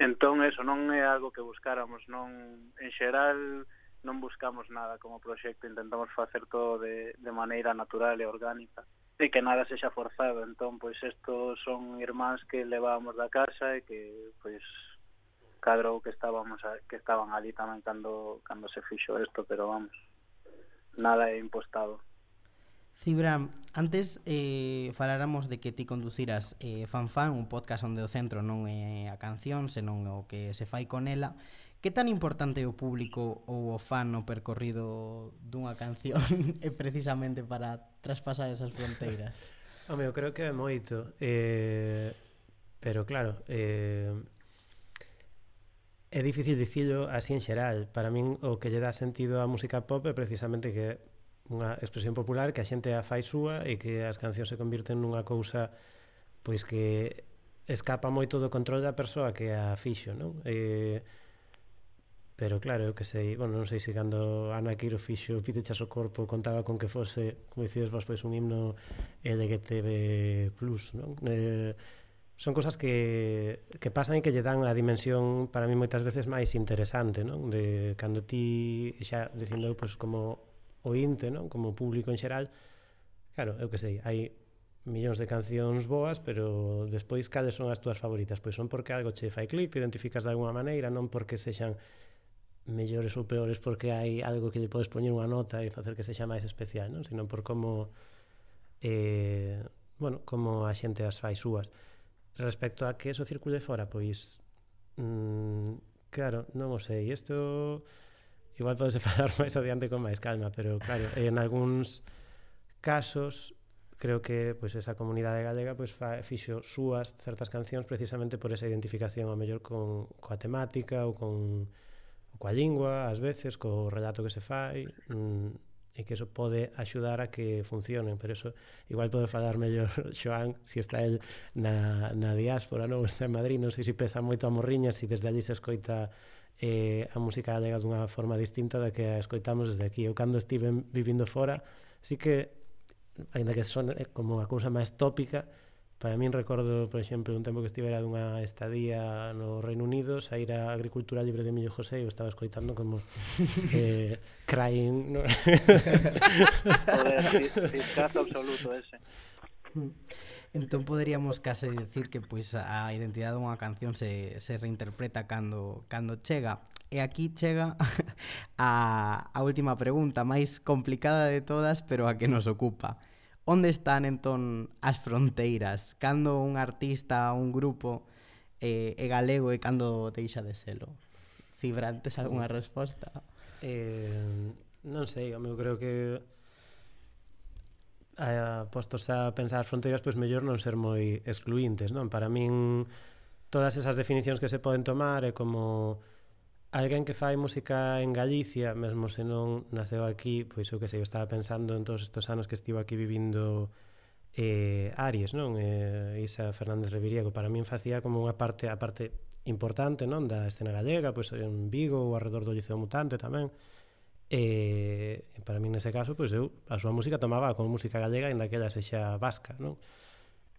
Entón, eso non é algo que buscáramos, non en xeral non buscamos nada como proxecto, intentamos facer todo de, de maneira natural e orgánica e que nada sexa forzado, entón, pois estos son irmáns que levábamos da casa e que, pois, cadrou que estábamos a, que estaban ali tamén cando, cando se fixo isto, pero vamos, nada é impostado. Cibra, antes eh, faláramos de que ti conduciras eh, Fanfan, un podcast onde o centro non é a canción, senón o que se fai con ela. Que tan importante é o público ou o fan no percorrido dunha canción é precisamente para traspasar esas fronteiras? Home, eu creo que é moito. Eh, pero claro, eh, é difícil dicilo así en xeral. Para min o que lle dá sentido á música pop é precisamente que unha expresión popular que a xente a fai súa e que as cancións se convirten nunha cousa pois que escapa moito do control da persoa que a fixo, non? E, pero claro, eu que sei, bueno, non sei se cando Ana Quiro fixo Pitechas o corpo contaba con que fose, como dicides vos, pois un himno LGTB+, non? Eh, son cosas que, que pasan e que lle dan a dimensión para mí moitas veces máis interesante, non? De cando ti xa dicindo eu pois como ointe, non? Como público en xeral. Claro, eu que sei, hai millóns de cancións boas, pero despois cales son as túas favoritas? Pois son porque algo che fai clic, te identificas de alguma maneira, non porque sexan mellores ou peores porque hai algo que lle podes poñer unha nota e facer que sexa máis especial, non? Sino por como eh, bueno, como a xente as fai súas. Respecto a que eso circule fora, pois mm, claro, non o sei. Isto igual podes falar máis adiante con máis calma, pero claro, en algúns casos creo que pues, esa comunidade galega pues, fa, fixo súas certas cancións precisamente por esa identificación ao mellor con, coa temática ou con ou coa lingua, ás veces, co relato que se fai mm, e que eso pode axudar a que funcionen pero eso igual pode falar mellor Joan si está el na, na diáspora non? Está en Madrid, non sei se si pesa moito a morriña, se si desde allí se escoita eh, a música galega dunha forma distinta da que a escoitamos desde aquí. Eu cando estive vivindo fora, sí que, ainda que son como unha cousa máis tópica, para min recordo, por exemplo, un tempo que estivera dunha estadía no Reino Unido, saíra a Agricultura Libre de Millo José e eu estaba escoitando como eh, crying... No? Joder, absoluto ese. Mm. Entón poderíamos case dicir que pois a identidade dunha canción se, se reinterpreta cando, cando chega. E aquí chega a, a última pregunta, máis complicada de todas, pero a que nos ocupa. Onde están entón as fronteiras? Cando un artista, un grupo eh, é galego e cando deixa de selo? Cibrantes algunha resposta? Eh, non sei, eu creo que a, postos a pensar as fronteiras, pois mellor non ser moi excluintes, non? Para min todas esas definicións que se poden tomar é como alguén que fai música en Galicia, mesmo se non naceu aquí, pois eu que sei, eu estaba pensando en todos estes anos que estivo aquí vivindo eh, Aries, non? Eh, Isa Fernández Reviriego, que para min facía como unha parte, a parte importante, non? Da escena gallega, pois en Vigo ou alrededor do Liceo Mutante tamén. Eh, nese caso, pois eu a súa música tomaba como música galega en daquela sexa vasca, non?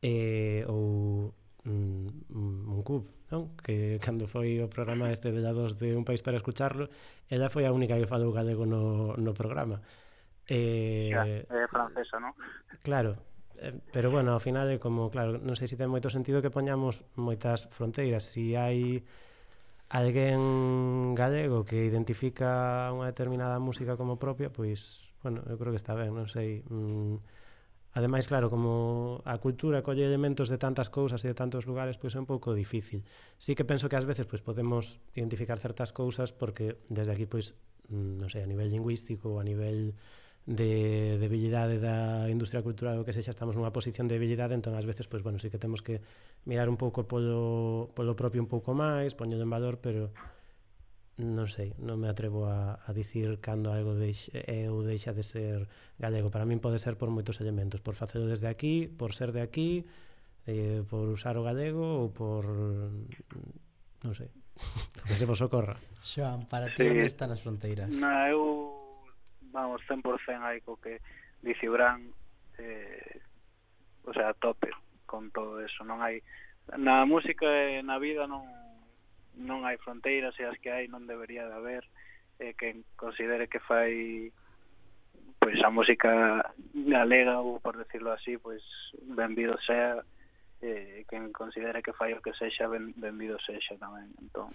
Eh, ou mm, un cub, non? Que cando foi o programa este de dados de un país para escucharlo, ela foi a única que falou galego no, no programa. Eh, ya, é francesa, non? Claro, eh, pero bueno, ao final é como, claro, non sei se ten moito sentido que poñamos moitas fronteiras, se si hai alguén galego que identifica unha determinada música como propia, pois bueno, eu creo que está ben, non sei... Mm, Ademais, claro, como a cultura colle elementos de tantas cousas e de tantos lugares, pois é un pouco difícil. Sí que penso que ás veces pois podemos identificar certas cousas porque desde aquí pois mm, non sei, a nivel lingüístico, a nivel de debilidade da industria cultural ou que sexa, estamos nunha posición de debilidade, entón ás veces, pois, bueno, sí que temos que mirar un pouco polo, polo propio un pouco máis, poñelo en valor, pero non sei, non me atrevo a, a dicir cando algo deixe, é ou deixa de ser galego. Para min pode ser por moitos elementos, por facelo desde aquí, por ser de aquí, eh, por usar o galego ou por... non sei, que se vos ocorra. Xoan, para ti sí. onde están as fronteiras? Na, eu, vamos, 100% aí co que dice Bran, eh, o sea, tope con todo eso. Non hai... Na música e na vida non non hai fronteiras e as que hai non debería de haber e eh, que considere que fai pois a música galega ou por decirlo así, pois benvido sea eh, quen considere que fai o que sexa ben, benvido sexa tamén. Entón,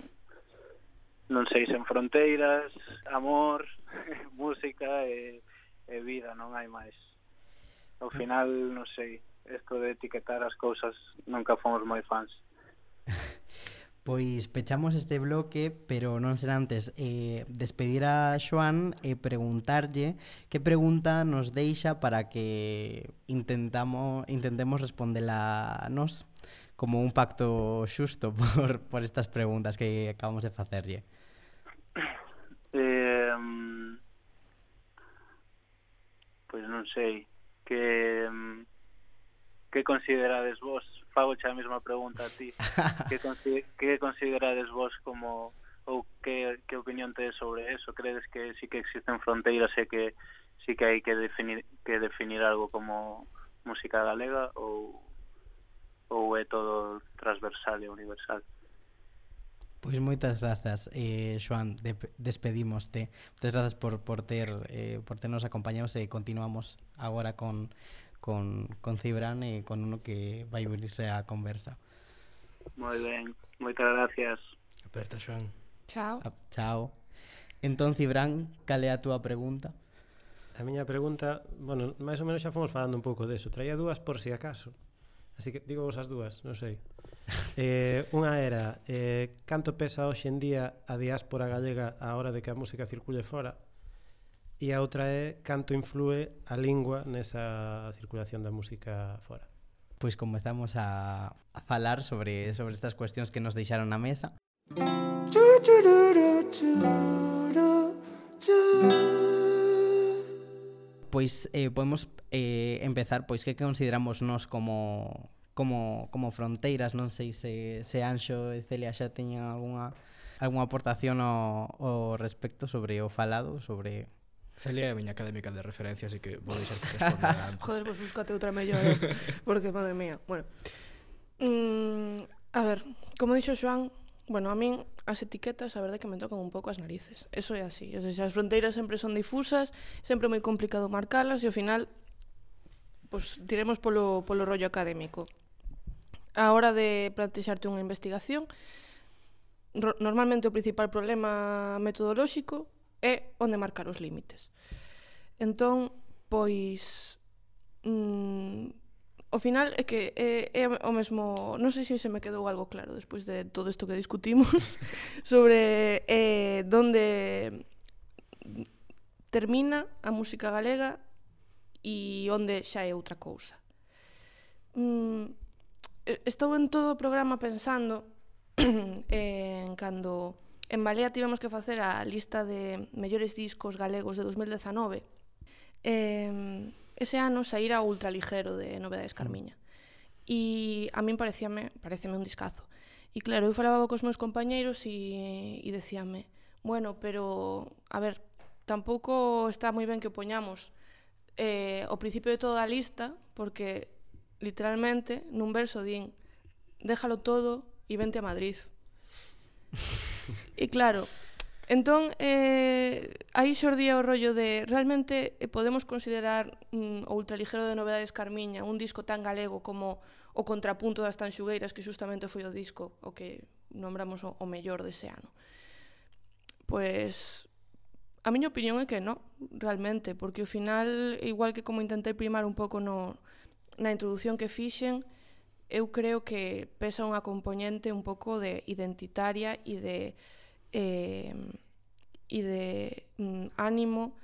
non sei sen fronteiras, amor, música e, e vida, non hai máis. Ao final, non sei, isto de etiquetar as cousas nunca fomos moi fans. Pois pechamos este bloque, pero non será antes eh, despedir a Xoan e preguntarlle que pregunta nos deixa para que intentamos intentemos respondela a nos como un pacto xusto por, por estas preguntas que acabamos de facerlle. Eh, pois non sei que que considerades vos fago a mesma pregunta a ti. que, consi que considerades vos como ou que, que opinión tedes sobre eso? Credes que sí que existen fronteiras e que sí que hai que definir que definir algo como música galega ou ou é todo transversal e universal? Pois moitas grazas, eh, Joan, de, despedimoste. Moitas grazas por, por, ter, eh, por ternos acompañados e continuamos agora con, con, con Cibran e con uno que vai unirse á conversa. Moi ben, moitas gracias. Aperta, Joan. Chao. Ah, a, chao. Entón, Cibran, cal é a túa pregunta? A miña pregunta, bueno, máis ou menos xa fomos falando un pouco deso. Traía dúas por si acaso. Así que digo vos as dúas, non sei. Eh, unha era, eh, canto pesa hoxe en día a diáspora galega a hora de que a música circule fora? e a outra é canto influe a lingua nesa circulación da música fora. Pois comezamos a, a falar sobre, sobre estas cuestións que nos deixaron na mesa. Pois eh, podemos eh, empezar, pois que consideramos nos como, como, como fronteiras, non sei se, se Anxo e Celia xa teñan algunha, algunha aportación ao, ao respecto sobre o falado, sobre Celia é a miña académica de referencia, así que vou deixar que responda antes. Joder, pois pues búscate outra mellor, eh? porque madre mía. Bueno, mm, a ver, como dixo Joan, bueno, a min as etiquetas a verdade que me tocan un pouco as narices. Eso é así, o sea, as fronteiras sempre son difusas, sempre moi complicado marcalas e ao final pues, tiremos polo, polo rollo académico. A hora de plantexarte unha investigación, normalmente o principal problema metodolóxico é onde marcar os límites. Entón, pois mm, ao final é que é, é o mesmo, non sei se se me quedou algo claro despois de todo isto que discutimos sobre eh onde termina a música galega e onde xa é outra cousa. Mm, estou en todo o programa pensando en cando En Balea tivemos que facer a lista de mellores discos galegos de 2019. Eh, ese ano saíra o ultraligero de Novedades Carmiña. E a min parecíame, pareceme un discazo. E claro, eu falaba cos meus compañeiros e, e decíame, bueno, pero, a ver, tampouco está moi ben que poñamos eh, o principio de toda a lista, porque literalmente nun verso din, déjalo todo e vente a Madrid. E claro, entón, eh, aí xordía o rollo de realmente eh, podemos considerar mm, o ultraligero de novedades Carmiña un disco tan galego como o contrapunto das tanxugueiras que xustamente foi o disco o que nombramos o, o mellor dese ano. Pois a miña opinión é que non, realmente, porque ao final, igual que como intentei primar un pouco no, na introdución que fixen, eu creo que pesa unha componente un pouco de identitaria e de eh, e de mm, ánimo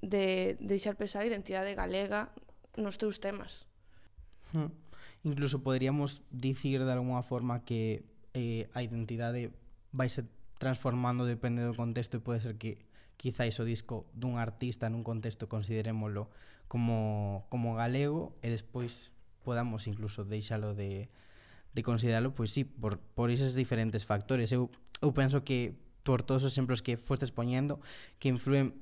de deixar pesar a identidade galega nos teus temas. Hmm. Incluso poderíamos dicir de alguna forma que eh, a identidade vai ser transformando depende do contexto e pode ser que quizáis o disco dun artista nun contexto considerémolo como, como galego e despois podamos incluso deixalo de, de consideralo, pois sí, por, por eses diferentes factores. Eu, eu penso que por todos os exemplos que fostes poñendo que influen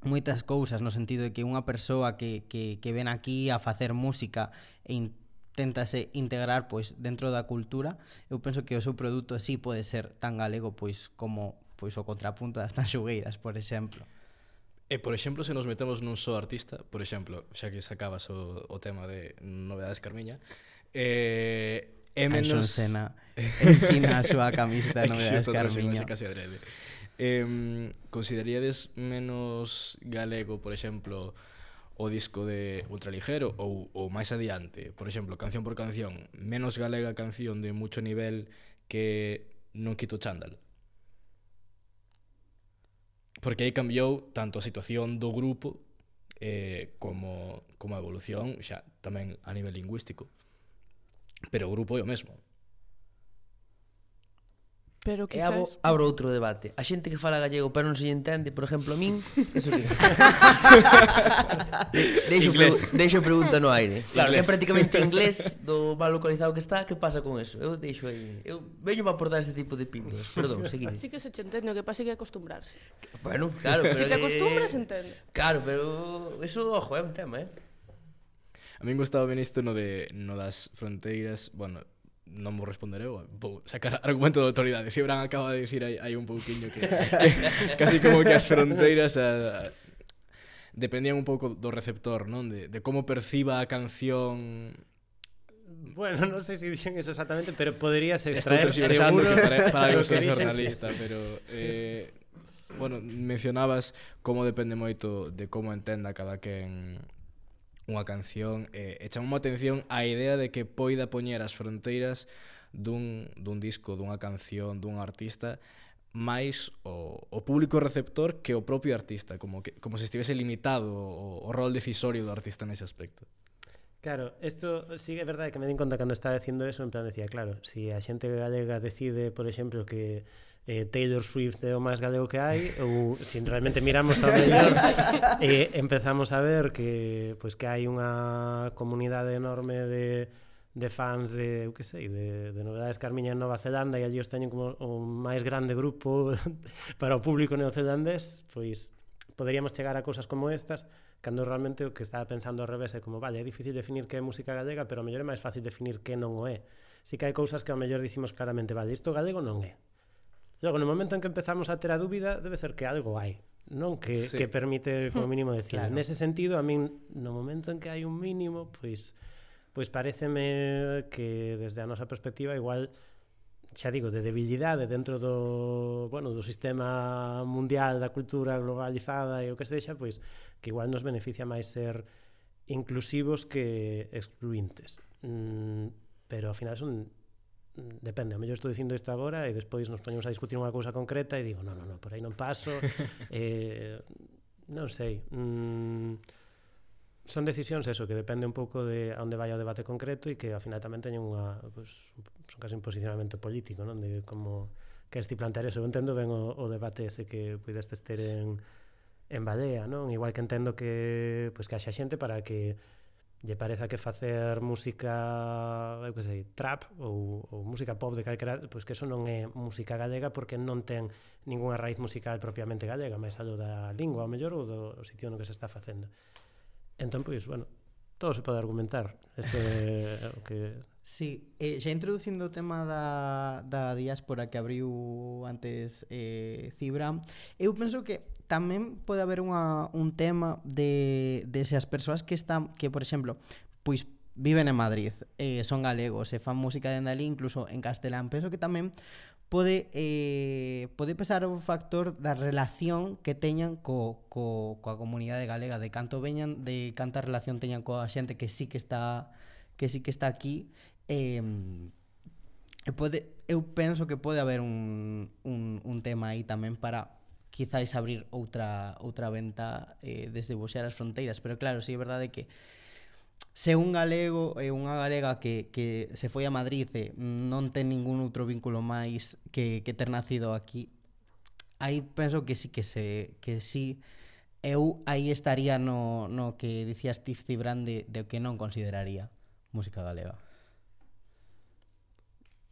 moitas cousas no sentido de que unha persoa que, que, que ven aquí a facer música e inténtase integrar pois dentro da cultura, eu penso que o seu produto sí pode ser tan galego pois como pois o contrapunto das tan xogueiras, por exemplo. E, por exemplo, se nos metemos nun só artista, por exemplo, xa que sacabas o, o tema de Novedades Carmiña, eh, é menos... Anxon Sena ensina a súa camiseta de Novedades Carmiña. Casi adrede. Eh, consideraríades menos galego, por exemplo, o disco de Ultraligero ou, ou máis adiante, por exemplo, canción por canción, menos galega canción de mucho nivel que non quito chándal? Porque aí cambiou tanto a situación do grupo eh, como, como a evolución xa tamén a nivel lingüístico. Pero o grupo é o mesmo. Pero quizás... E abo, abro outro debate. A xente que fala gallego pero non se entende, por exemplo, a min, eso que... deixo, pregu... deixo pregunta no aire. Claro, inglés. que é prácticamente inglés do mal localizado que está, que pasa con eso? Eu deixo aí. Eu veño para aportar este tipo de pintos. Perdón, seguide. Sí que se che entende, o que pasa é que acostumbrarse. Bueno, claro, pero... Se te acostumbras, entende. Claro, pero eso, ojo, é un tema, eh? A min gustaba ben isto no, de, no das fronteiras, bueno, non vos responder eu, vou sacar argumento de autoridade. Si Bran acaba de dicir hai, hai un pouquiño que, que casi como que as fronteiras a, a, dependían un pouco do receptor, non? De, de como perciba a canción Bueno, non sei sé si se dixen eso exactamente, pero poderías extraer Estou seguro que para, para algo que jornalista, sí. pero eh, bueno, mencionabas como depende moito de como entenda cada quen unha canción e, e chamou a atención a idea de que poida poñer as fronteiras dun, dun disco, dunha canción, dun artista máis o, o público receptor que o propio artista, como que como se estivese limitado o, o rol decisorio do artista nese aspecto. Claro, isto sí é verdade que me din conta cando estaba dicindo eso, en plan decía, claro, si a xente galega decide, por exemplo, que eh, Taylor Swift é o máis galego que hai ou se si realmente miramos ao mellor eh, empezamos a ver que pois que hai unha comunidade enorme de de fans de, eu que sei, de, de novedades Carmiña en Nova Zelanda e allí os teñen como o máis grande grupo para o público neozelandés, pois poderíamos chegar a cousas como estas cando realmente o que estaba pensando ao revés é como, vale, é difícil definir que é música galega pero ao mellor é máis fácil definir que non o é. Si que hai cousas que ao mellor dicimos claramente, vale, isto galego non é, Logo, no momento en que empezamos a ter a dúbida, debe ser que algo hai, non? Que, sí. que permite, como mínimo, mm, decir. Claro. Nese sentido, a min, no momento en que hai un mínimo, pois, pois pareceme que desde a nosa perspectiva igual xa digo, de debilidade dentro do, bueno, do sistema mundial da cultura globalizada e o que sexa, pois que igual nos beneficia máis ser inclusivos que excluintes. Mm, pero ao final son Mm, depende, a mellor estou dicindo isto agora e despois nos poñemos a discutir unha cousa concreta e digo, non, non, non, por aí non paso eh, non sei mm, son decisións eso, que depende un pouco de a onde vai o debate concreto e que ao final tamén teñen unha pues, son casi un posicionamento político non? de como queres ti plantear eso eu entendo ben o, o debate ese que pudestes ter en, en Badea non? igual que entendo que, pues, que haxa xente para que lle pareza que facer música, eu que sei, trap ou, ou música pop de calquera, pois que eso non é música galega porque non ten ningunha raíz musical propiamente galega máis allo da lingua, ao mellor, ou do sitio no que se está facendo. Entón, pois, bueno, todo se pode argumentar. Este, o que Sí, eh, xa introducindo o tema da, da diáspora que abriu antes eh, Cibra, eu penso que tamén pode haber unha, un tema de, de se as persoas que están, que por exemplo, pois viven en Madrid, eh, son galegos, e fan música de ali, incluso en castelán, penso que tamén pode eh, pode pesar o factor da relación que teñan co, co, coa comunidade galega, de canto veñan, de canta relación teñan coa xente que sí que está que sí que está aquí eh, pode, eu penso que pode haber un, un, un tema aí tamén para quizáis abrir outra outra venta eh, desde boxear as fronteiras, pero claro, si sí, é verdade que se un galego e unha galega que, que se foi a Madrid e non ten ningún outro vínculo máis que, que ter nacido aquí aí penso que sí que se que sí eu aí estaría no, no que dicía Steve Cibran de, de que non consideraría música galega.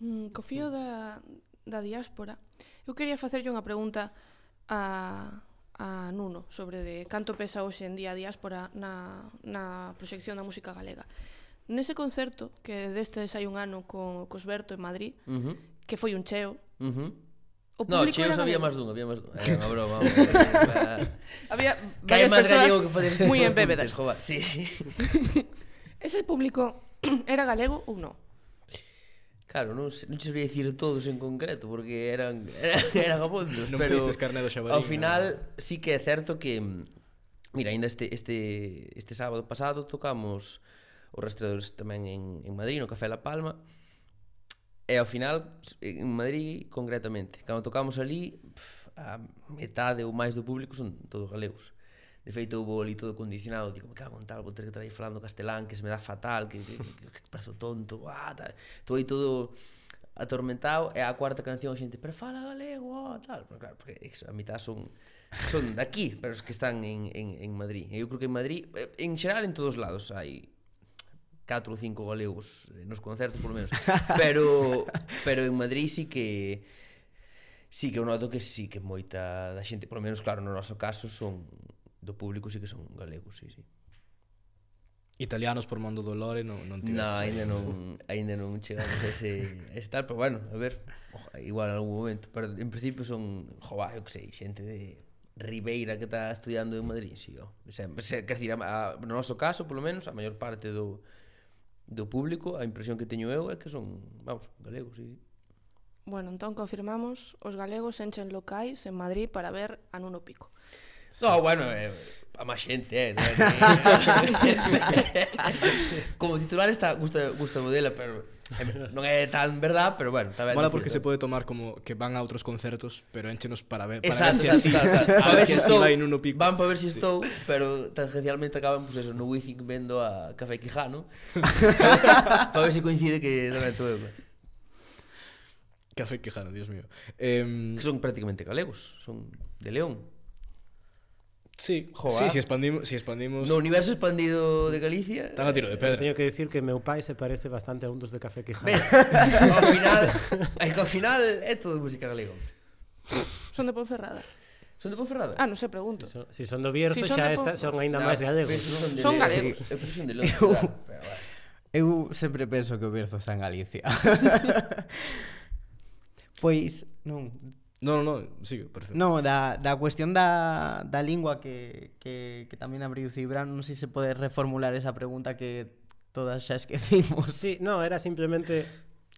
Mm, co fío da, da diáspora, eu quería facerlle unha pregunta a, a Nuno sobre de canto pesa hoxe en día a diáspora na, na proxección da música galega. Nese concerto, que deste hai un ano con Cosberto en Madrid, uh -huh. que foi un cheo, uh -huh. O no, cheos había máis dun, había máis dun. É unha broma. había varias máis gallego que podes moi en bébedas. Sí, sí. Ese público era galego ou non? Claro, non, non che sabía dicir todos en concreto porque eran eran abondos, non pero carne do xabarín, ao final no. sí que é certo que mira, ainda este este este sábado pasado tocamos os rastreadores tamén en, en Madrid, no Café La Palma. E ao final, en Madrid concretamente, cando tocamos ali, pff, a metade ou máis do público son todos galegos. De feito, houve ali todo condicionado, digo, me cago en tal, vou ter que traer falando castelán, que se me dá fatal, que, que, que, que parezo tonto, ah, tal. Estou aí todo atormentado, e a cuarta canción, xente, pero fala galego, oh, tal. Pero claro, porque iso, a mitad son son daqui, pero os que están en, en, en Madrid. Eu creo que en Madrid, eh, en xeral, en todos lados hai 4 ou 5 galegos eh, nos concertos, por lo menos. Pero, pero en Madrid sí que sí que eu noto que sí que moita da xente, por lo menos, claro, no noso caso, son do público sí que son galegos, sí, sí. Italianos por mando do Lore non, non tiveste. No, ainda non, ainda non chegamos a ese estar, pero bueno, a ver, oja, igual en algún momento, pero en principio son, jova, eu que sei, xente de Ribeira que está estudiando en Madrid, sí, o. Sempre, se, quer dizer, a, a, no noso caso, polo menos, a maior parte do, do público, a impresión que teño eu é que son, vamos, galegos, sí. Bueno, entón confirmamos, os galegos enchen locais en Madrid para ver a Nuno Pico. No, bueno, eh, a má xente, eh. Non. Como titular está gusta gusta modela, pero eh, non é tan verdad, pero bueno, tamén. Mola porque se pode tomar como que van a outros concertos, pero énchenos para ver, para exacto, ver se si así. Claro, claro. A ver se si estou, vai uno pico. Van para ver se si estou, sí. pero tangencialmente acaban pues eso, no Wizzing vendo a Café Quijano. para, ver si, para ver se si coincide que tamén tuve. Café Quijano, Dios mío. Eh, que son prácticamente galegos, son de León. Sí, Joa. sí, si expandimos, si expandimos No universo expandido de Galicia Están a tiro de pedra eh, Teño que decir que meu pai se parece bastante a un dos de Café Quijano Ves? ao final é que eh, ao final é todo música galega Son de Ponferrada Son de Ponferrada? Ah, non se pregunto. Si son, si son do Bierzo, si son xa está, son aínda no, máis galegos. Son, de son galegos. Eu penso que son de Londres. Eu, eu sempre penso que o Bierzo está en Galicia. pois, non, No, no, no, sigue, parece. No, da, da cuestión da, da lingua que, que, que tamén abriu Cibran, non sei se pode reformular esa pregunta que todas xa esquecimos. Sí, no, era simplemente...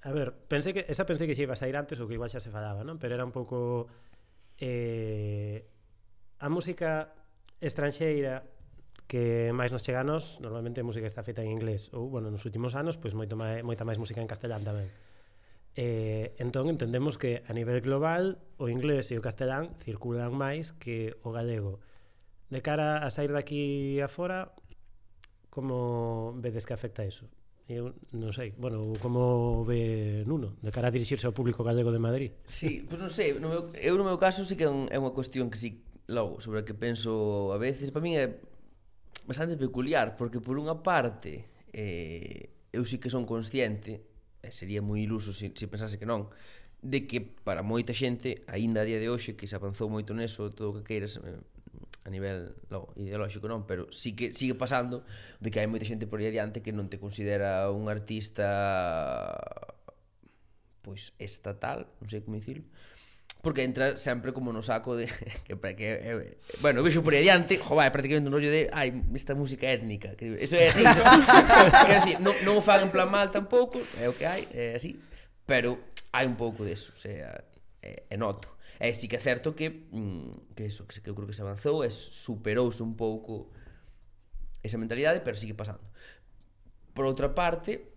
A ver, pensei que, esa pensei que xa iba a sair antes ou que igual xa se falaba, non? Pero era un pouco... Eh, a música estranxeira que máis nos chega a nos, normalmente a música está feita en inglés ou, bueno, nos últimos anos, pois moito máis, moita máis música en castelán tamén. Eh, entón entendemos que a nivel global o inglés e o castelán circulan máis que o galego. De cara a sair daqui afora, como vedes que afecta iso? Eu non sei, bueno, como ve Nuno, de cara a dirixirse ao público gallego de Madrid. Sí, pois pues non sei, no meu, eu no meu caso sí que é unha cuestión que sí, logo, sobre a que penso a veces, para min é bastante peculiar, porque por unha parte eh, eu sí que son consciente sería moi iluso se, se pensase que non, de que para moita xente, aínda a día de hoxe, que se avanzou moito neso, todo o que queiras, eh, a nivel logo, ideolóxico non, pero sí que sigue pasando de que hai moita xente por aí adiante que non te considera un artista pois estatal, non sei como dicirlo, porque entra sempre como no saco de que, que, que bueno, eu vexo por aí adiante, jo, vai, prácticamente un rollo de, ai, esta música étnica, que eso é así, eso, que así, non, non o fan en plan mal tampouco, é o que hai, é así, pero hai un pouco deso, o sea, é, é noto. E sí que é certo que mm, que eso, que, que eu creo que se avanzou, é superouse un pouco esa mentalidade, pero sigue pasando. Por outra parte,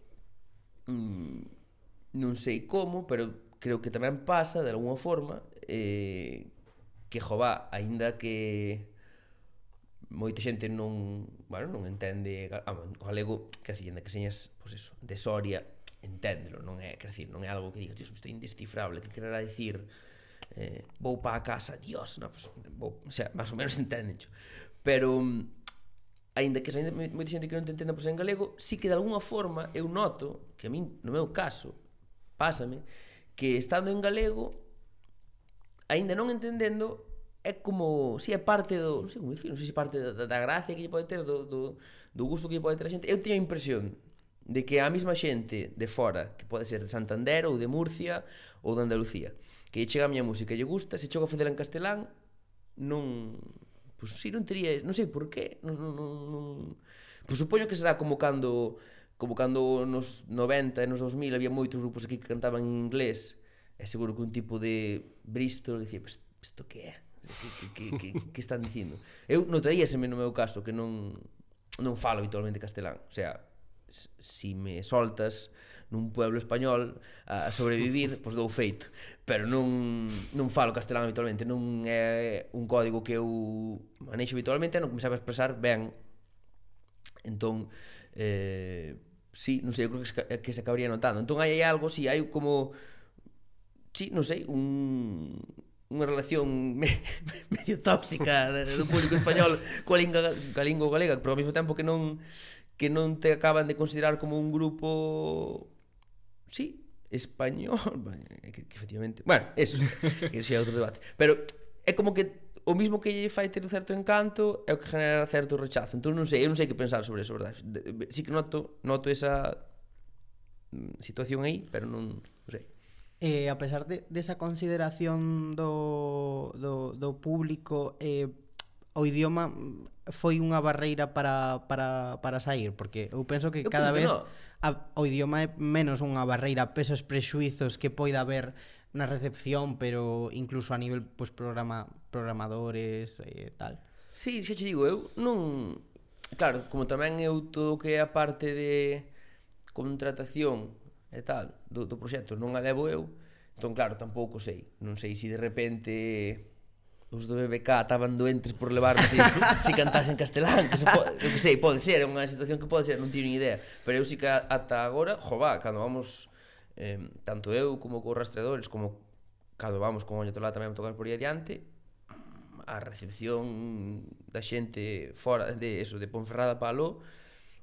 mm, non sei como, pero creo que tamén pasa, de alguna forma, eh, que Jová, aínda que moita xente non, bueno, non entende ah, o galego, que así, que señas, pois pues eso, de Soria, enténdelo, non é, quer decir, non é algo que digas, Dios, isto é indescifrable, que quererá dicir eh, vou para a casa, Dios, non, pues, vou, o sea, máis ou menos entendencho. Pero aínda que aínda moita xente que non te entenda pois en galego, si que de alguna forma eu noto que a min, no meu caso, pásame que estando en galego aínda non entendendo é como, si é parte do, non sei como dicir, non sei se parte da, da gracia que lle pode ter do, do, do gusto que lle pode ter a xente. Eu teño a impresión de que a mesma xente de fora, que pode ser de Santander ou de Murcia ou de Andalucía, que lle chega a miña música e lle gusta, se chega a facela en castelán, non... Pois si non tería... Non sei por qué, non... non, non, non... Pois supoño que será como cando como cando nos 90 e nos 2000 había moitos grupos aquí que cantaban en inglés e seguro que un tipo de Bristol dicía, pues, isto que é? Que, que, que, que están dicindo? Eu notaríaseme no meu caso que non non falo habitualmente castelán, o sea, si me soltas nun pueblo español a sobrevivir, pois dou feito, pero non non falo castelán habitualmente, non é un código que eu manexo habitualmente, non me sabe expresar ben Entón, eh, sí, non sei, eu creo que se, que se acabaría notando. Entón hai algo, si sí, hai como sí, non sei, un unha relación me, medio tóxica do público español coa lingua, coa lingua galega, pero ao mesmo tempo que non que non te acaban de considerar como un grupo sí, español, que, que efectivamente, bueno, eso, que é outro debate, pero é como que o mismo que lle fai ter un certo encanto é o que genera certo rechazo. Entón non sei, eu non sei que pensar sobre eso, verdade? Si que noto, noto esa mm, situación aí, pero non, non sei. Eh, a pesar de, desa de consideración do, do, do público, eh, o idioma foi unha barreira para, para, para sair porque eu penso que eu cada penso vez que no. a, o idioma é menos unha barreira pesos prexuizos que poida haber una recepción, pero incluso a nivel pues programa programadores e eh, tal. Sí, xa che digo, eu non claro, como tamén eu todo que é a parte de contratación e tal do, do proxecto non a levo eu, entón claro, tampouco sei. Non sei se si de repente os do BBK estaban doentes por levarme se, se en castelán que, se pode, eu que sei, pode ser, é unha situación que pode ser non teño ni idea, pero eu sí que ata agora, jová, cando vamos eh, tanto eu como co rastreadores, como cando vamos con Oño Tolá tamén a tocar por aí adiante, a recepción da xente fora de eso, de Ponferrada para Aló,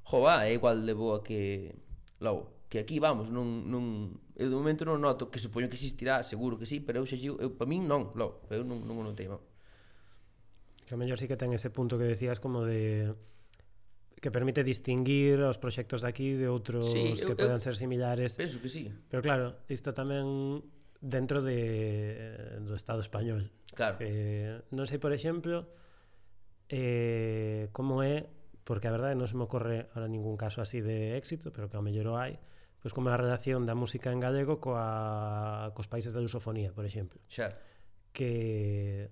jova, é igual de boa que Logo, que aquí vamos, non, non, eu de momento non noto que supoño que existirá, seguro que sí, pero eu xa eu, para min non, logo, eu non, non o notei, vamos. Que a mellor sí que ten ese punto que decías como de que permite distinguir os proxectos daqui de outros sí, que eu, podan eu, ser similares. Penso que sí. Pero claro, isto tamén dentro de eh, do Estado español. Claro. Eh, non sei, por exemplo, eh, como é, porque a verdade non se me ocorre ahora ningún caso así de éxito, pero que ao mellor o hai, pois como a relación da música en galego coa, cos países da lusofonía, por exemplo. Xa. Que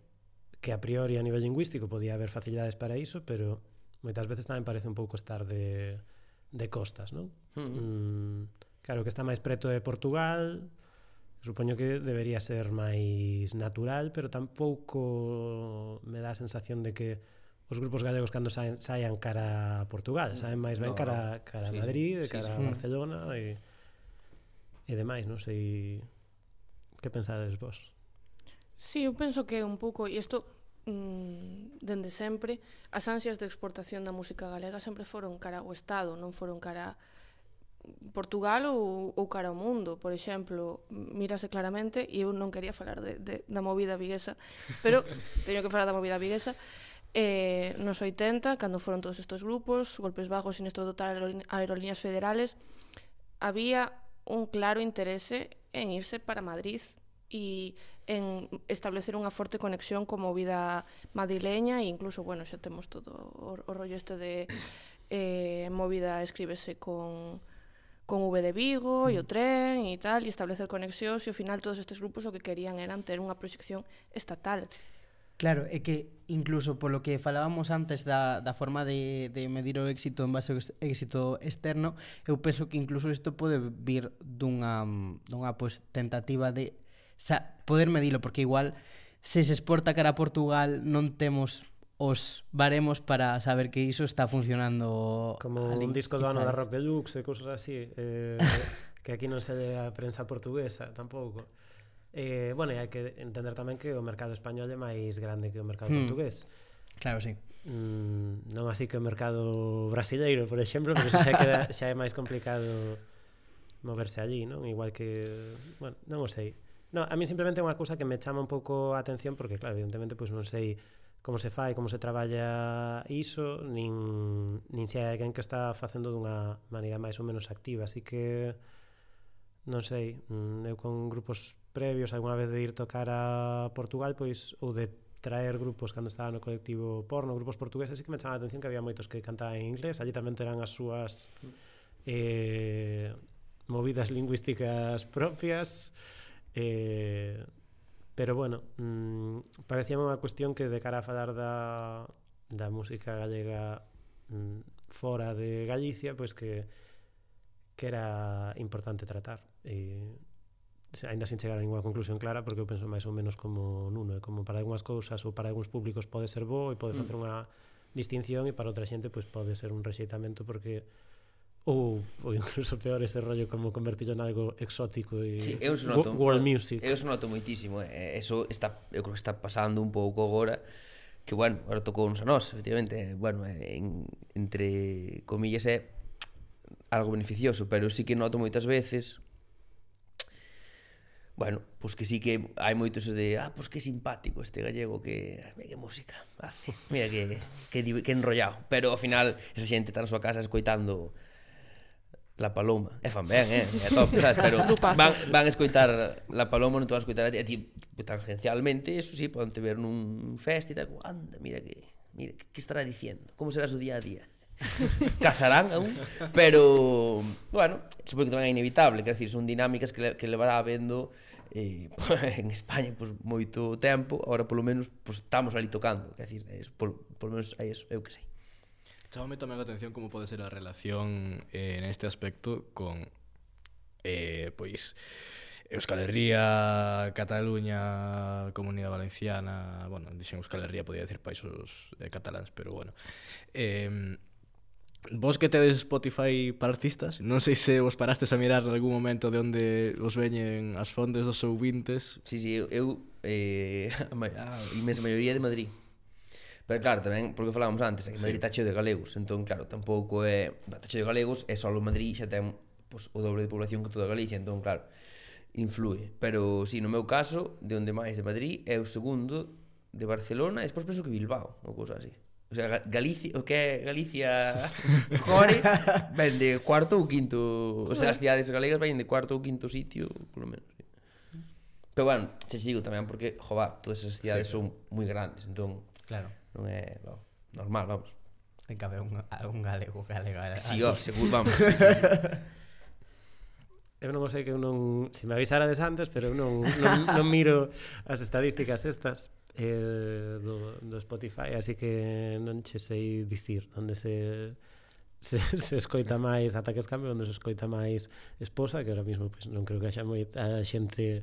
que a priori a nivel lingüístico podía haber facilidades para iso, pero moitas veces tamén parece un pouco estar de, de costas, non? Mm. Mm, claro que está máis preto de Portugal, supoño que debería ser máis natural, pero tampouco me dá a sensación de que os grupos galegos cando saen, saian cara a Portugal, saen máis ben no, cara, cara sí, a Madrid, sí, cara sí, sí. a hmm. Barcelona e, e demais, non sei que pensades vos? Sí, eu penso que un pouco, e isto mm, dende sempre, as ansias de exportación da música galega sempre foron cara ao Estado, non foron cara Portugal ou, ou cara ao mundo, por exemplo, mírase claramente, e eu non quería falar de, de, da movida viguesa, pero teño que falar da movida viguesa, eh, nos 80, cando foron todos estes grupos, Golpes Bajos, Sinestro Total, Aerolíneas Federales, había un claro interese en irse para Madrid e en establecer unha forte conexión como vida madrileña e incluso, bueno, xa temos todo o, o rollo este de eh, movida escríbese con, con V de Vigo e o mm. tren e tal, e establecer conexións e ao final todos estes grupos o que querían eran ter unha proxección estatal. Claro, é que incluso polo que falábamos antes da, da forma de, de medir o éxito en base ao éxito externo, eu penso que incluso isto pode vir dunha, dunha pues, tentativa de sa, poder medilo, porque igual se se exporta cara a Portugal non temos os baremos para saber que iso está funcionando como ali, un disco do ano da Rock Deluxe e cousas así eh, que aquí non se lle a prensa portuguesa tampouco eh, bueno, e hai que entender tamén que o mercado español é máis grande que o mercado hmm. portugués claro, sí mm, non así que o mercado brasileiro por exemplo, pero xa, queda, xa é máis complicado moverse allí, non? Igual que, bueno, non o sei. No, a mí simplemente é unha cousa que me chama un pouco a atención porque, claro, evidentemente, pois non sei como se fai, como se traballa iso, nin, nin se hai alguén que está facendo dunha maneira máis ou menos activa, así que non sei, eu con grupos previos algunha vez de ir tocar a Portugal, pois ou de traer grupos cando estaba no colectivo porno, grupos portugueses, así que me chamaba a atención que había moitos que cantaban en inglés, allí tamén terán as súas eh, movidas lingüísticas propias, Eh, pero bueno, mm, parecía unha cuestión que de cara a falar da, da música gallega mm, fora de Galicia, pois que que era importante tratar. E ainda sin chegar a ninguna conclusión clara porque eu penso máis ou menos como Nuno e como para algunhas cousas ou para algúns públicos pode ser bo e pode facer mm. unha distinción e para outra xente pois pode ser un rexeitamento porque ou, ou incluso peor ese rollo como convertirlo en algo exótico e sí, eu noto, world music. Eu, eu noto moitísimo, eh. eh? eso está, eu creo que está pasando un pouco agora que bueno, agora tocou uns a nós, efectivamente, bueno, eh, en, entre comillas é algo beneficioso, pero sí que noto moitas veces bueno, pois pues que sí que hai moito eso de, ah, pois pues que simpático este gallego que, mira que música hace, mira que, que, que enrollado, pero ao final esa xente está na súa casa escoitando La Paloma. E fan ben, eh? É top, sabes? Pero van, van escoitar La Paloma, non te van escoitar a ti. A ti, tangencialmente, eso sí, poden te ver nun fest e tal. Anda, mira que, mira, que, que estará diciendo? Como será su día a día? Cazarán aún, pero, bueno, supongo que tamén é inevitable, quer decir, son dinámicas que, le, que levará vendo eh, en España pois, moito tempo, agora polo menos pois, estamos ali tocando, quer decir, é, polo, polo menos é eso, eu que sei. Chámame tamén a atención como pode ser a relación eh, en este aspecto con eh, pois Euskal Herria, Cataluña, Comunidade Valenciana, bueno, dixen Euskal Herria podía decir países eh, cataláns, pero bueno. Eh, Vos que tedes Spotify para artistas, non sei se vos parastes a mirar algún momento de onde os veñen as fontes dos ouvintes. Sí, sí, eu, eu eh, a, a, a, a, a, a, a, a, a, a, a, a, a, a, a, Pero claro, tamén, porque falábamos antes, que Madrid sí. está cheo de galegos, entón, claro, tampouco é... Está cheo de galegos é só o Madrid xa ten pues, o doble de población que toda Galicia, entón, claro, influe. Pero, si, sí, no meu caso, de onde máis de Madrid, é o segundo de Barcelona, e despois penso que Bilbao, ou cousa así. O sea, Galicia, o que é Galicia core, ven de cuarto ou quinto, o sea, as cidades galegas ven de cuarto ou quinto sitio, polo menos. Sí. Pero bueno, xa te digo tamén porque, jova, todas esas cidades sí. son moi grandes, entón... Claro non é lo, normal, vamos. Ten que haber un, un galego, galega. Si, sí, oh, seguro, vamos. Sí, sí, sí. Eu non sei que eu non... Se me avisarades antes, pero eu non, non, non miro as estadísticas estas eh, do, do Spotify, así que non che sei dicir onde se, se, se escoita máis ataques cambio, onde se escoita máis esposa, que ahora mismo pues, non creo que haxa moita xente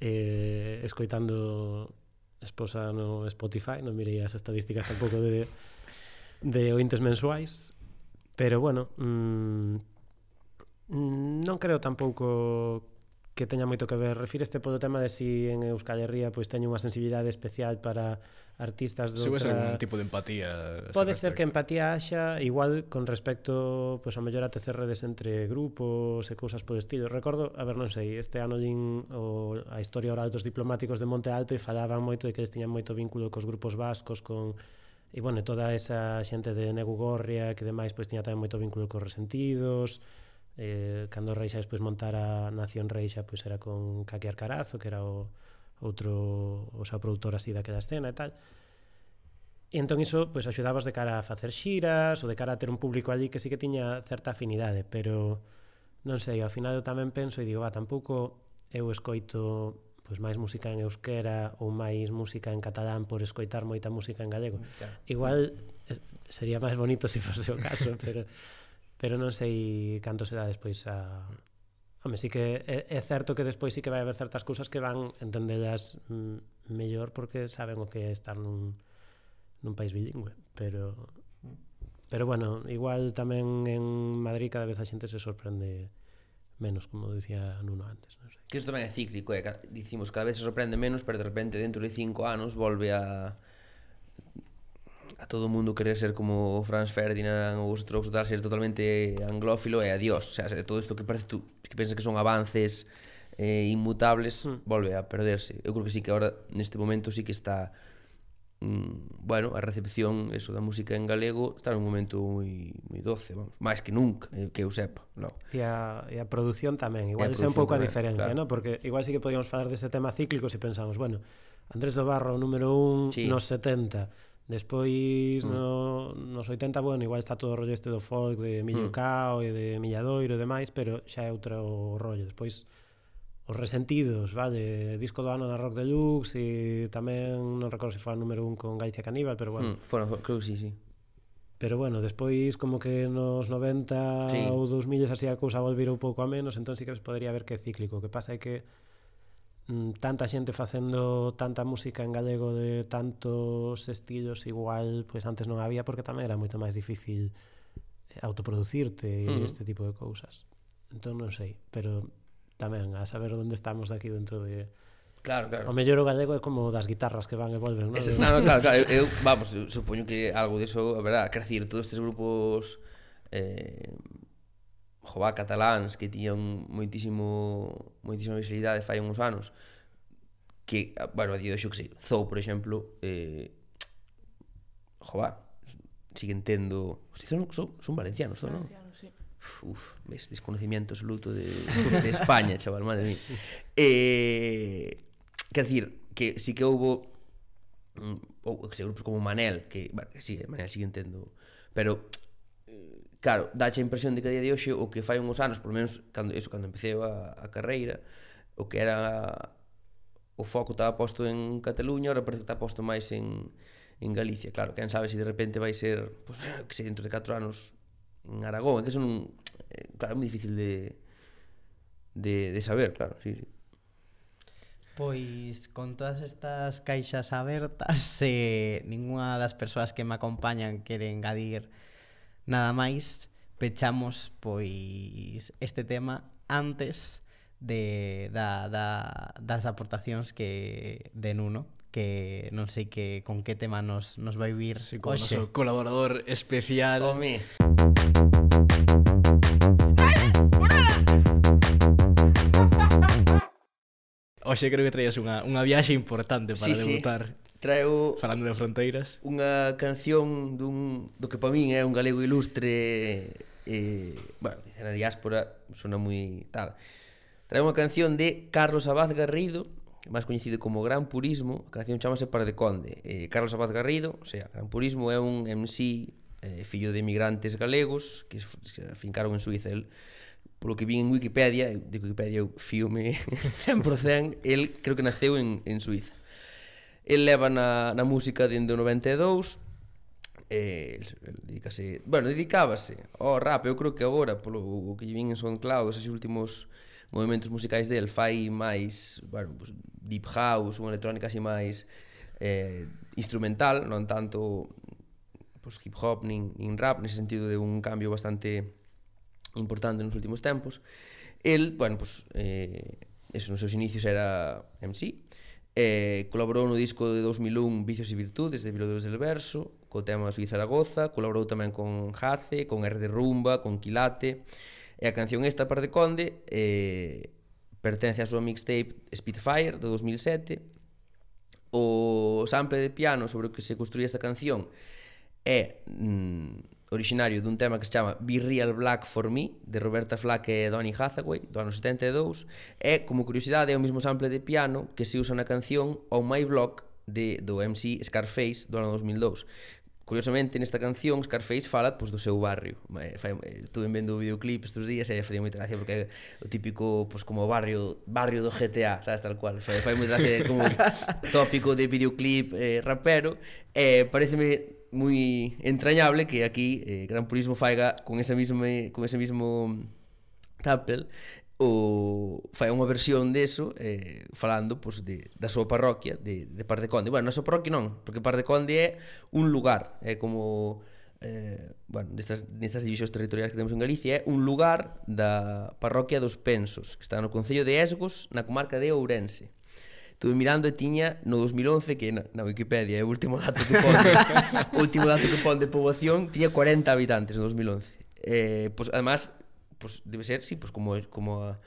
eh, escoitando esposa no Spotify, non mirei as estadísticas tampouco de, de ointes mensuais, pero bueno, mm, mm non creo tampouco que teña moito que ver. Refíreste polo tema de si en Euskal Herria pois teño unha sensibilidade especial para artistas do Se outra... algún tipo de empatía. Pode ser que empatía haxa igual con respecto pois a mellor a tecer redes entre grupos e cousas polo estilo. Recordo, a ver, non sei, este ano din o, a historia oral dos diplomáticos de Monte Alto e falaban moito de que eles tiñan moito vínculo cos grupos vascos con e bueno, toda esa xente de Negu Gorria que demais pois tiña tamén moito vínculo cos resentidos Eh, cando Reixa despois montara Nación Reixa, pois era con Kaki Arcarazo, que era o outro, o seu produtor así daquela escena e tal. E entón iso pois axudabas de cara a facer xiras ou de cara a ter un público allí que sí que tiña certa afinidade, pero non sei, ao final eu tamén penso e digo, va, tampouco eu escoito pois máis música en euskera ou máis música en catalán por escoitar moita música en gallego. Claro. Igual eh, sería máis bonito se fose o caso, pero pero non sei canto será despois a Home, sí que é, é certo que despois sí que vai haber certas cousas que van entendelas mm, mellor porque saben o que é estar nun, nun país bilingüe, pero pero bueno, igual tamén en Madrid cada vez a xente se sorprende menos, como dicía Nuno antes. Non sei. Que isto tamén é cíclico, eh? dicimos cada vez se sorprende menos, pero de repente dentro de cinco anos volve a a todo o mundo querer ser como Franz Ferdinand ou os Strokes tal, ser totalmente anglófilo e adiós, o sea, todo isto que parece tú que pensas que son avances eh, inmutables mm. volve a perderse. Eu creo que sí que agora neste momento sí que está mm, bueno, a recepción eso da música en galego está nun momento moi moi doce, vamos, máis que nunca, eh, que eu sepa, no. E a e a produción tamén, igual é un pouco a diferencia, claro. no? Porque igual sí que podíamos falar deste tema cíclico se pensamos, bueno, Andrés do Barro número 1 sí. nos 70 Despois, mm. no, nos 80, bueno, igual está todo o rollo este do folk de Millo mm. Cao e de Milladoiro e demais, pero xa é outro rollo. Despois, os resentidos, vale, disco do ano na Rock Deluxe e tamén, non recordo se foi a número un con Galicia Caníbal, pero bueno. Mm, foron, creo que sí, sí. Pero bueno, despois como que nos 90 sí. ou 2000 así a cousa volvira un pouco a menos, entón sí que se podería ver que é cíclico. O que pasa é que Mm, tanta xente facendo tanta música en galego de tantos estilos igual pois pues antes non había porque tamén era moito máis difícil eh, autoproducirte e uh este tipo de cousas entón non sei, pero tamén a saber onde estamos aquí dentro de Claro, claro. O mellor o galego é como das guitarras que van e volven, non? No, no, claro, claro. Eu, vamos, supoño que algo diso, a verdad, crecer todos estes grupos eh, jová cataláns que tiñan moitísimo moitísima visibilidade fai uns anos que, bueno, digo xo que sei, Zou, por exemplo, eh, jová, siguen tendo... Hostia, son, son, son valencianos, son, non? Valencianos, sí. Uf, ves, desconocimiento absoluto de, de España, chaval, madre mía. Eh, quer decir, que sí que houbo mm, ou que grupos como Manel, que, bueno, que sí, Manel sigue entendo, pero claro, dache a impresión de que a día de hoxe o que fai uns anos, por menos cando, eso, cando empecé a, a carreira, o que era o foco estaba posto en Cataluña, ahora parece que está posto máis en, en Galicia. Claro, quen sabe se de repente vai ser, pues, que sei, dentro de 4 anos en Aragón, é que son un, claro, moi difícil de, de, de saber, claro, sí, sí. Pois con todas estas caixas abertas, eh, ninguna das persoas que me acompañan quere engadir Nada máis, pechamos pois este tema antes de, da, da, das aportacións que de Nuno que non sei que con que tema nos, nos vai vir sí, con noso colaborador especial Home. Oxe, creo que traías unha, unha viaxe importante para sí, debutar. Sí traeu Falando de fronteiras Unha canción dun, do que para min é un galego ilustre eh, Bueno, na diáspora sona moi tal Trae unha canción de Carlos Abad Garrido máis coñecido como Gran Purismo, a canción chamase Par de Conde. Eh, Carlos Abad Garrido, o sea, Gran Purismo é un MC eh, fillo de emigrantes galegos que se afincaron en Suiza. El, polo que vi en Wikipedia, de Wikipedia eu fíome 100%, el creo que naceu en, en Suiza el leva na, na música dende o 92 eh, dedicase, bueno, dedicábase ao rap, eu creo que agora polo o que lle vin en SoundCloud, esos últimos movimentos musicais del fai máis, bueno, pues, deep house, unha electrónica así máis eh, instrumental, non tanto pues, hip hop nin, nin rap, nese sentido de un cambio bastante importante nos últimos tempos. El, bueno, pues, eh, eso nos seus inicios era MC, Eh, colaborou no disco de 2001 Vicios e Virtudes de Virodores del Verso co tema Sui Zaragoza colaborou tamén con Jace, con R de Rumba con Quilate e a canción esta par de Conde eh, pertence á súa mixtape Spitfire do 2007 o sample de piano sobre o que se construía esta canción é mm, originario dun tema que se chama Be Real Black for Me de Roberta Flack e Donny Hathaway do ano 72 e como curiosidade é o mesmo sample de piano que se usa na canción On My Block de, do MC Scarface do ano 2002 Curiosamente, nesta canción, Scarface fala pois, do seu barrio. Eh, fai, eh, estuve vendo o videoclip estes días e fai moita gracia porque é o típico, pois, como barrio barrio do GTA, sabes, tal cual. Fai, fai moita gracia como tópico de videoclip eh, rapero. Eh, pareceme muy entrañable que aquí eh, Gran Purismo faiga con ese mismo mm, con ese mismo Apple o fai unha versión deso eh, falando pois, de, da súa parroquia de, de Par de Conde. Bueno, na súa parroquia non, porque Par de Conde é un lugar, é como eh, bueno, destas, destas divisións territoriais que temos en Galicia, é un lugar da parroquia dos Pensos, que está no Concello de Esgos, na comarca de Ourense. Estuve mirando e tiña no 2011 que na, na Wikipedia é o último dato que pon, último dato que pon de poboación, tiña 40 habitantes no 2011. Eh, pues además, pues debe ser, sí, pues como como a,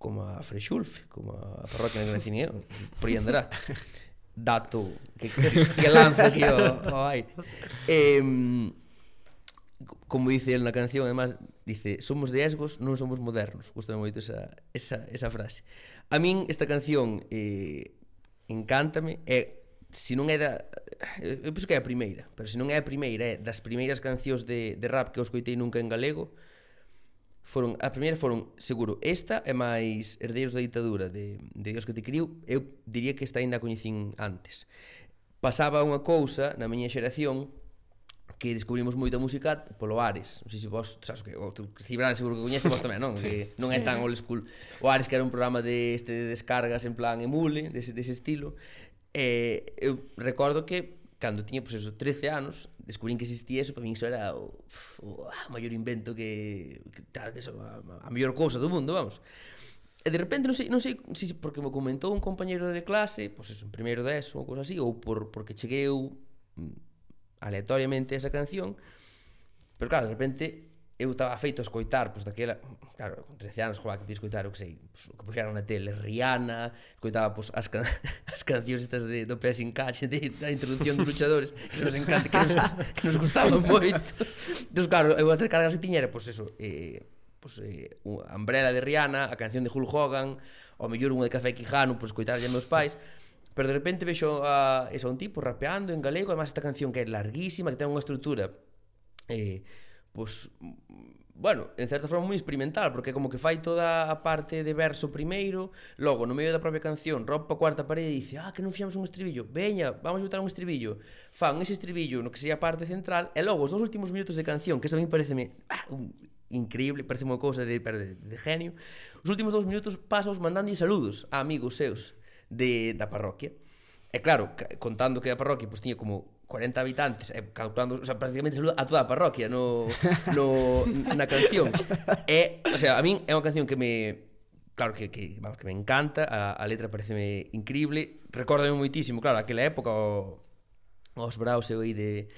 como a Freixulfe, como a parroquia de Grecine, por aí andará. Dato que, que, que lanza aquí o, o aire. Eh, como dice él na canción, además, dice, somos de Esgos, non somos modernos. Gustame moito esa, esa, esa frase. A min esta canción eh, encántame é se non é da eu penso que é a primeira, pero se non é a primeira, é das primeiras cancións de, de rap que eu escoitei nunca en galego. Foron, a primeira foron, seguro, esta é máis Herdeiros da Ditadura de, de Dios que te criou, eu diría que esta ainda a coñecín antes. Pasaba unha cousa na miña xeración que descubrimos moita música polo Ares. Non sei se vos, sabes que o tú seguro que coñeces vos tamén, non? sí, que non sí. é tan old school. O Ares que era un programa de este de descargas en plan emule, dese, dese estilo. Eh, eu recordo que cando tiña pois pues, eso, 13 anos, descubrín que existía eso, para min iso era o, o, o maior invento que, que tal, que eso, a, a mellor cousa do mundo, vamos. E de repente non sei, non sei se si, porque me comentou un compañeiro de clase, pois pues eso, en primeiro de eso, ou cousa así, ou por porque cheguei eu mm, aleatoriamente esa canción, pero claro, de repente eu estaba feito a escoitar, pois daquela, claro, con 13 anos joa, que podía escoitar, o que sei, pois, o que puxeran na tele, Rihanna, escoitaba pois, as, can as cancións estas de, do pressing catch, de, da introducción dos luchadores, que nos encanta, que nos, que nos gustaban moito. Entón, claro, eu as descargas que tiña era, pois, eso, eh, pois, eh, Umbrella de Rihanna, a canción de Hulk Hogan, ou mellor unha de Café Quijano, pois, escoitarlle a meus pais, Pero de repente vexo a, eso, a un tipo rapeando en galego, además esta canción que é larguísima, que ten unha estrutura eh, pois, bueno, en certa forma moi experimental, porque como que fai toda a parte de verso primeiro, logo no medio da propia canción rompe a cuarta parede e dice, ah, que non fixamos un estribillo, veña, vamos a botar un estribillo. Fan ese estribillo no que sería a parte central, e logo os dos últimos minutos de canción, que eso a mí pareceme ah, un, increíble, parece unha cousa de, de, de genio, os últimos dos minutos pasos mandando saludos a amigos seus de, da parroquia. E claro, contando que a parroquia pois, tiña como 40 habitantes, e calculando, o sea, prácticamente saluda a toda a parroquia no, no, na canción. E, o sea, a min é unha canción que me... Claro que, que, vamos, que me encanta, a, a letra pareceme increíble, recórdame moitísimo, claro, aquela época o, os braus eu aí de,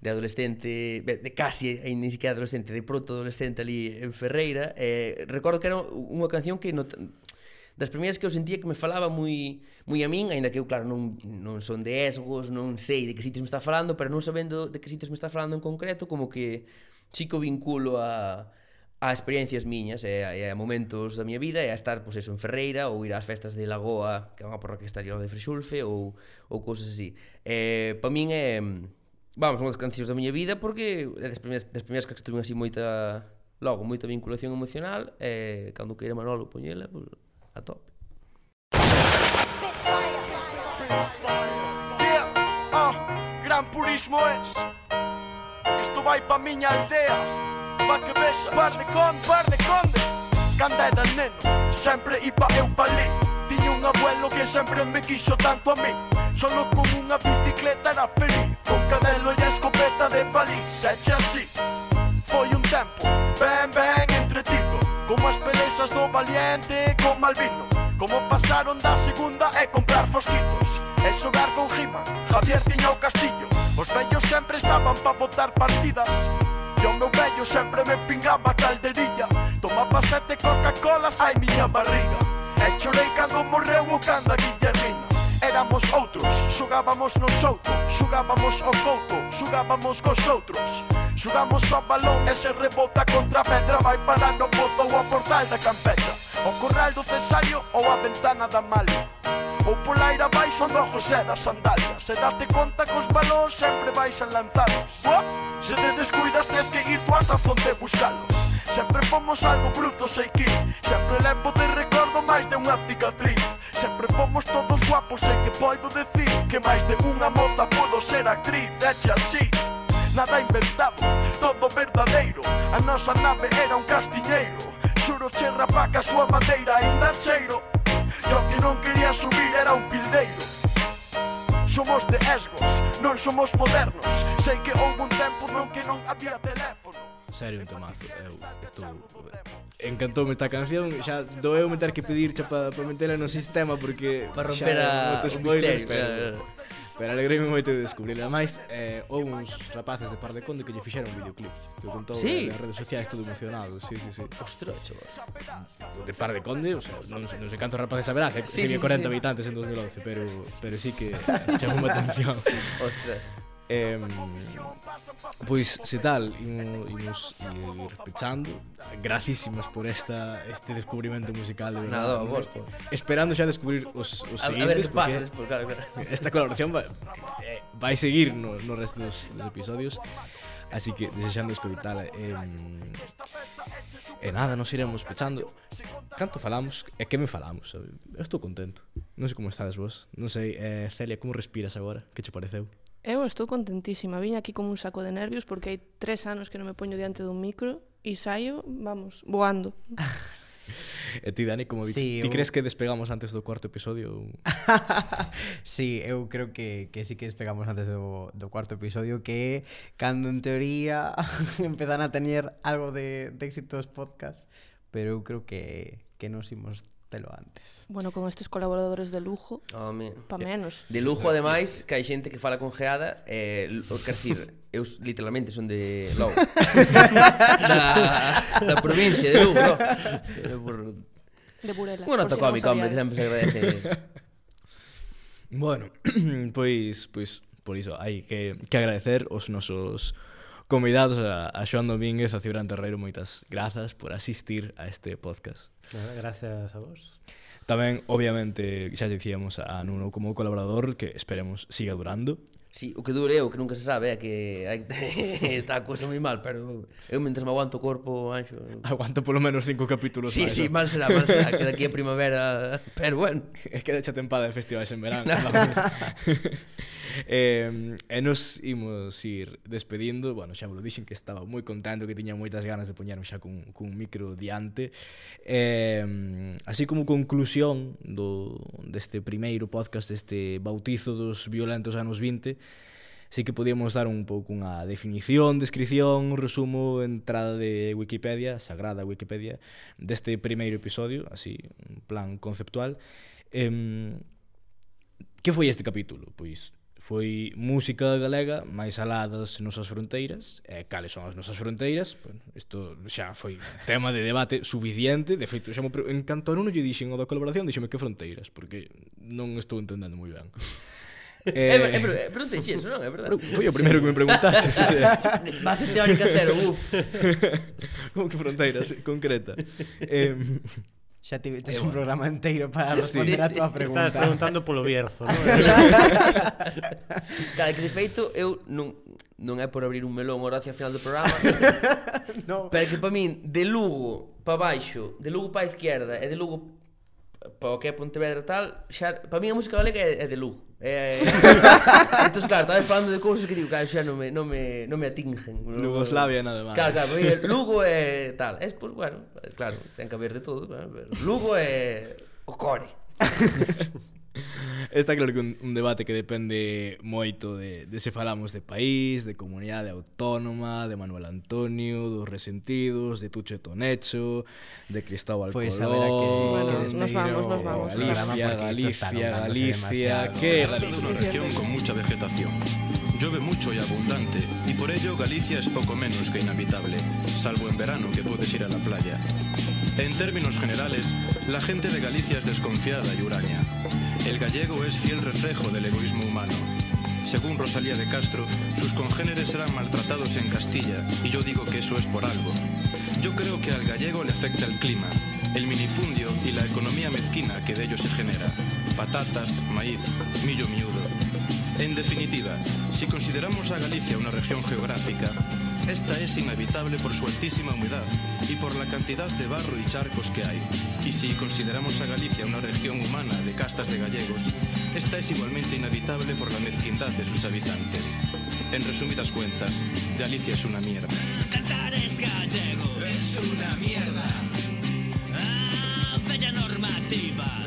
de adolescente, de casi aí ni siquiera adolescente, de proto adolescente ali en Ferreira, eh, recordo que era unha canción que no, das primeiras que eu sentía que me falaba moi moi a min, aínda que eu claro non non son de esgos, non sei de que sitios me está falando, pero non sabendo de que sitios me está falando en concreto, como que chico vinculo a a experiencias miñas e a, e a momentos da miña vida e a estar, pois, eso, en Ferreira ou ir ás festas de Lagoa, que é unha porra que está de Freixulfe ou, ou cousas así. Eh, para min é, vamos, unha das cancións da miña vida porque é das primeiras, das primeiras que estuve así moita, logo, moita vinculación emocional e cando queira Manolo poñela, pois, pues, a top. Yeah, ah, gran purismo es. Isto vai pa miña aldea. Pa que vexa Par de con, par de conde. Canda era neno Sempre iba eu pa li Tiña un abuelo que sempre me quixo tanto a mí. Solo con unha bicicleta era feliz. Con cadelo e escopeta de balí Seche así. Foi un tempo Ben, ben entre ti. Como as pelexas do valiente con Malvino Como pasaron da segunda e comprar fosquitos. E xogar con Gima Javier tiña castillo. Os vellos sempre estaban pa botar partidas. E o meu vello sempre me pingaba calderilla Tomaba sete Coca-Colas ai miña barriga. E chorei cando morreu o canda Guillermina éramos outros. Xugábamos no souto, xugábamos o couto Xugábamos cos outros. Xugamos ao balón e se rebota contra a pedra Vai parar no pozo ou a portal da campecha O corral do cesario ou a ventana da malha Ou pola aira baixo do José das sandalias. Se date conta que os balóns sempre baixan lanzados. Se te descuidas tes que ir tu a fonte buscalos. Sempre fomos algo brutos sei que Sempre levo de recordo máis de unha cicatriz. Sempre fomos todos guapos sei que poido decir Que máis de unha moza podo ser actriz. Eche así Nada inventado, todo verdadeiro. A nosa nave era un castiñeiro. Xuro che rapaca a súa madeira ainda cheiro. E o que non quería subir era un pildeiro. Somos de esgos, non somos modernos. Sei que houve un tempo non que non había teléfono. Serio un temazo eh, eu, estou, eh, Encantoume esta canción Xa doeu me ter que pedircha para pa metela no sistema Porque Para romper a, o misterio pero, claro. pero alegrei-me moito de descubrirla Ademais, eh, houve uns rapaces de Par de Conde Que lle fixeron un videoclip Que contou sí. nas redes sociais todo emocionado sí, sí, sí. Ostras, chaval De Par de Conde, o sea, non, non sei cantos rapaces saberás eh, sí, sí, 40 sí. habitantes en 2011 Pero, pero sí que chamou a atención Ostras Eh, pois se tal, imos eh, ir pechando Gracísimas por esta este descubrimento musical de verdade, Nada, vos. Esperando xa descubrir os, os a, seguintes A ver que pasa despois, claro, claro Esta colaboración vai, eh, vai seguir no, no resto dos, dos episodios Así que desexando escoitala eh, E nada, nos iremos pechando Canto falamos e que me falamos Eu estou contento Non sei como estades vos Non sei, eh, Celia, como respiras agora? Que che pareceu? Eu estou contentísima. Vim aquí como un saco de nervios porque hai tres anos que non me poño diante dun micro e saio, vamos, voando. E ti, Dani, como dix, sí, ti eu... crees que despegamos antes do cuarto episodio? sí, eu creo que, que sí que despegamos antes do, do cuarto episodio que cando en teoría empezan a tener algo de, de éxitos podcast pero eu creo que, que nos imos telo antes. Bueno, con estes colaboradores de lujo, Home. pa menos. De lujo, ademais, que hai xente que fala con geada, eh, o que decir, eu literalmente son de Lou. da, da provincia de Lugo, no. Pero por... De Burela. Bueno, tocou a mi hombre, que sempre se agradece. bueno, pois, pois, por iso, hai que, que agradecer os nosos convidados a, a Xoan Domínguez, a Cibran Terreiro, moitas grazas por asistir a este podcast. Nada, gracias a vos. Tamén, obviamente, xa dicíamos a Nuno como colaborador que esperemos siga durando. Sí, o que dure eu, que nunca se sabe, é que está a cousa moi mal, pero eu mentres me aguanto o corpo, anxo... Aguanto polo menos cinco capítulos sí, máis. Sí, mal será, mal será, que daqui a primavera... Pero bueno... É que deixa tempada de festivais en verano eh, e nos imos ir despedindo. Bueno, xa vos dixen que estaba moi contento, que tiña moitas ganas de poñerme xa cun, cun micro diante. Eh, así como conclusión do, deste primeiro podcast, deste bautizo dos violentos anos 20, sí que podíamos dar un pouco unha definición, descripción, un resumo, entrada de Wikipedia, sagrada Wikipedia, deste primeiro episodio, así, un plan conceptual. Eh, que foi este capítulo? Pois foi música galega máis alá das nosas fronteiras e cales son as nosas fronteiras bueno, isto xa foi tema de debate suficiente de feito xa mo, en canto a lle dixen o da colaboración dixeme que fronteiras porque non estou entendendo moi ben Eh, eh, eh, preguntei iso, non? É verdade. Foi o primeiro que me preguntaste. sí, sí. Base teórica cero, uf. Como que fronteiras, concreta. Eh, xa tivetes eh, un programa inteiro para responder sí, a túa pregunta. Estás preguntando polo Bierzo, non? Cada que de feito eu non non é por abrir un melón ora hacia final do programa. no. Pero que para min de Lugo para baixo, de Lugo para a izquierda e de Lugo para o que é Pontevedra tal, xa para min a música galega é, é de Lugo. Eh, eh, eh, entonces, claro, estabas falando de cousas que digo, claro, xa non me, non me, non me atingen. Yugoslavia, nada máis. Claro, claro, porque Lugo é tal. Es, pues, bueno, claro, ten que haber de todo, claro, pero Lugo é o core. Está claro que un, un debate que depende moito de, de se falamos de país, de comunidade autónoma, de Manuel Antonio, dos resentidos, de Tucho e Tonecho, de Cristóbal pois, Colón... Pois, a que, bueno, que nos vamos, nos vamos. Galicia, está Galicia, Galicia... Que Galicia una región con mucha vegetación. Llueve mucho y abundante, y por ello Galicia es poco menos que inhabitable, salvo en verano que puedes ir a la playa. En términos generales, la gente de Galicia es desconfiada y huraña. El gallego es fiel reflejo del egoísmo humano. Según Rosalía de Castro, sus congéneres serán maltratados en Castilla, y yo digo que eso es por algo. Yo creo que al gallego le afecta el clima, el minifundio y la economía mezquina que de ello se genera. Patatas, maíz, millo miudo. En definitiva, si consideramos a Galicia una región geográfica, esta es inevitable por su altísima humedad y por la cantidad de barro y charcos que hay. Y si consideramos a Galicia una región humana de castas de gallegos, esta es igualmente inhabitable por la mezquindad de sus habitantes. En resumidas cuentas, Galicia es una mierda. Cantar es es una mierda. Ah, bella normativa.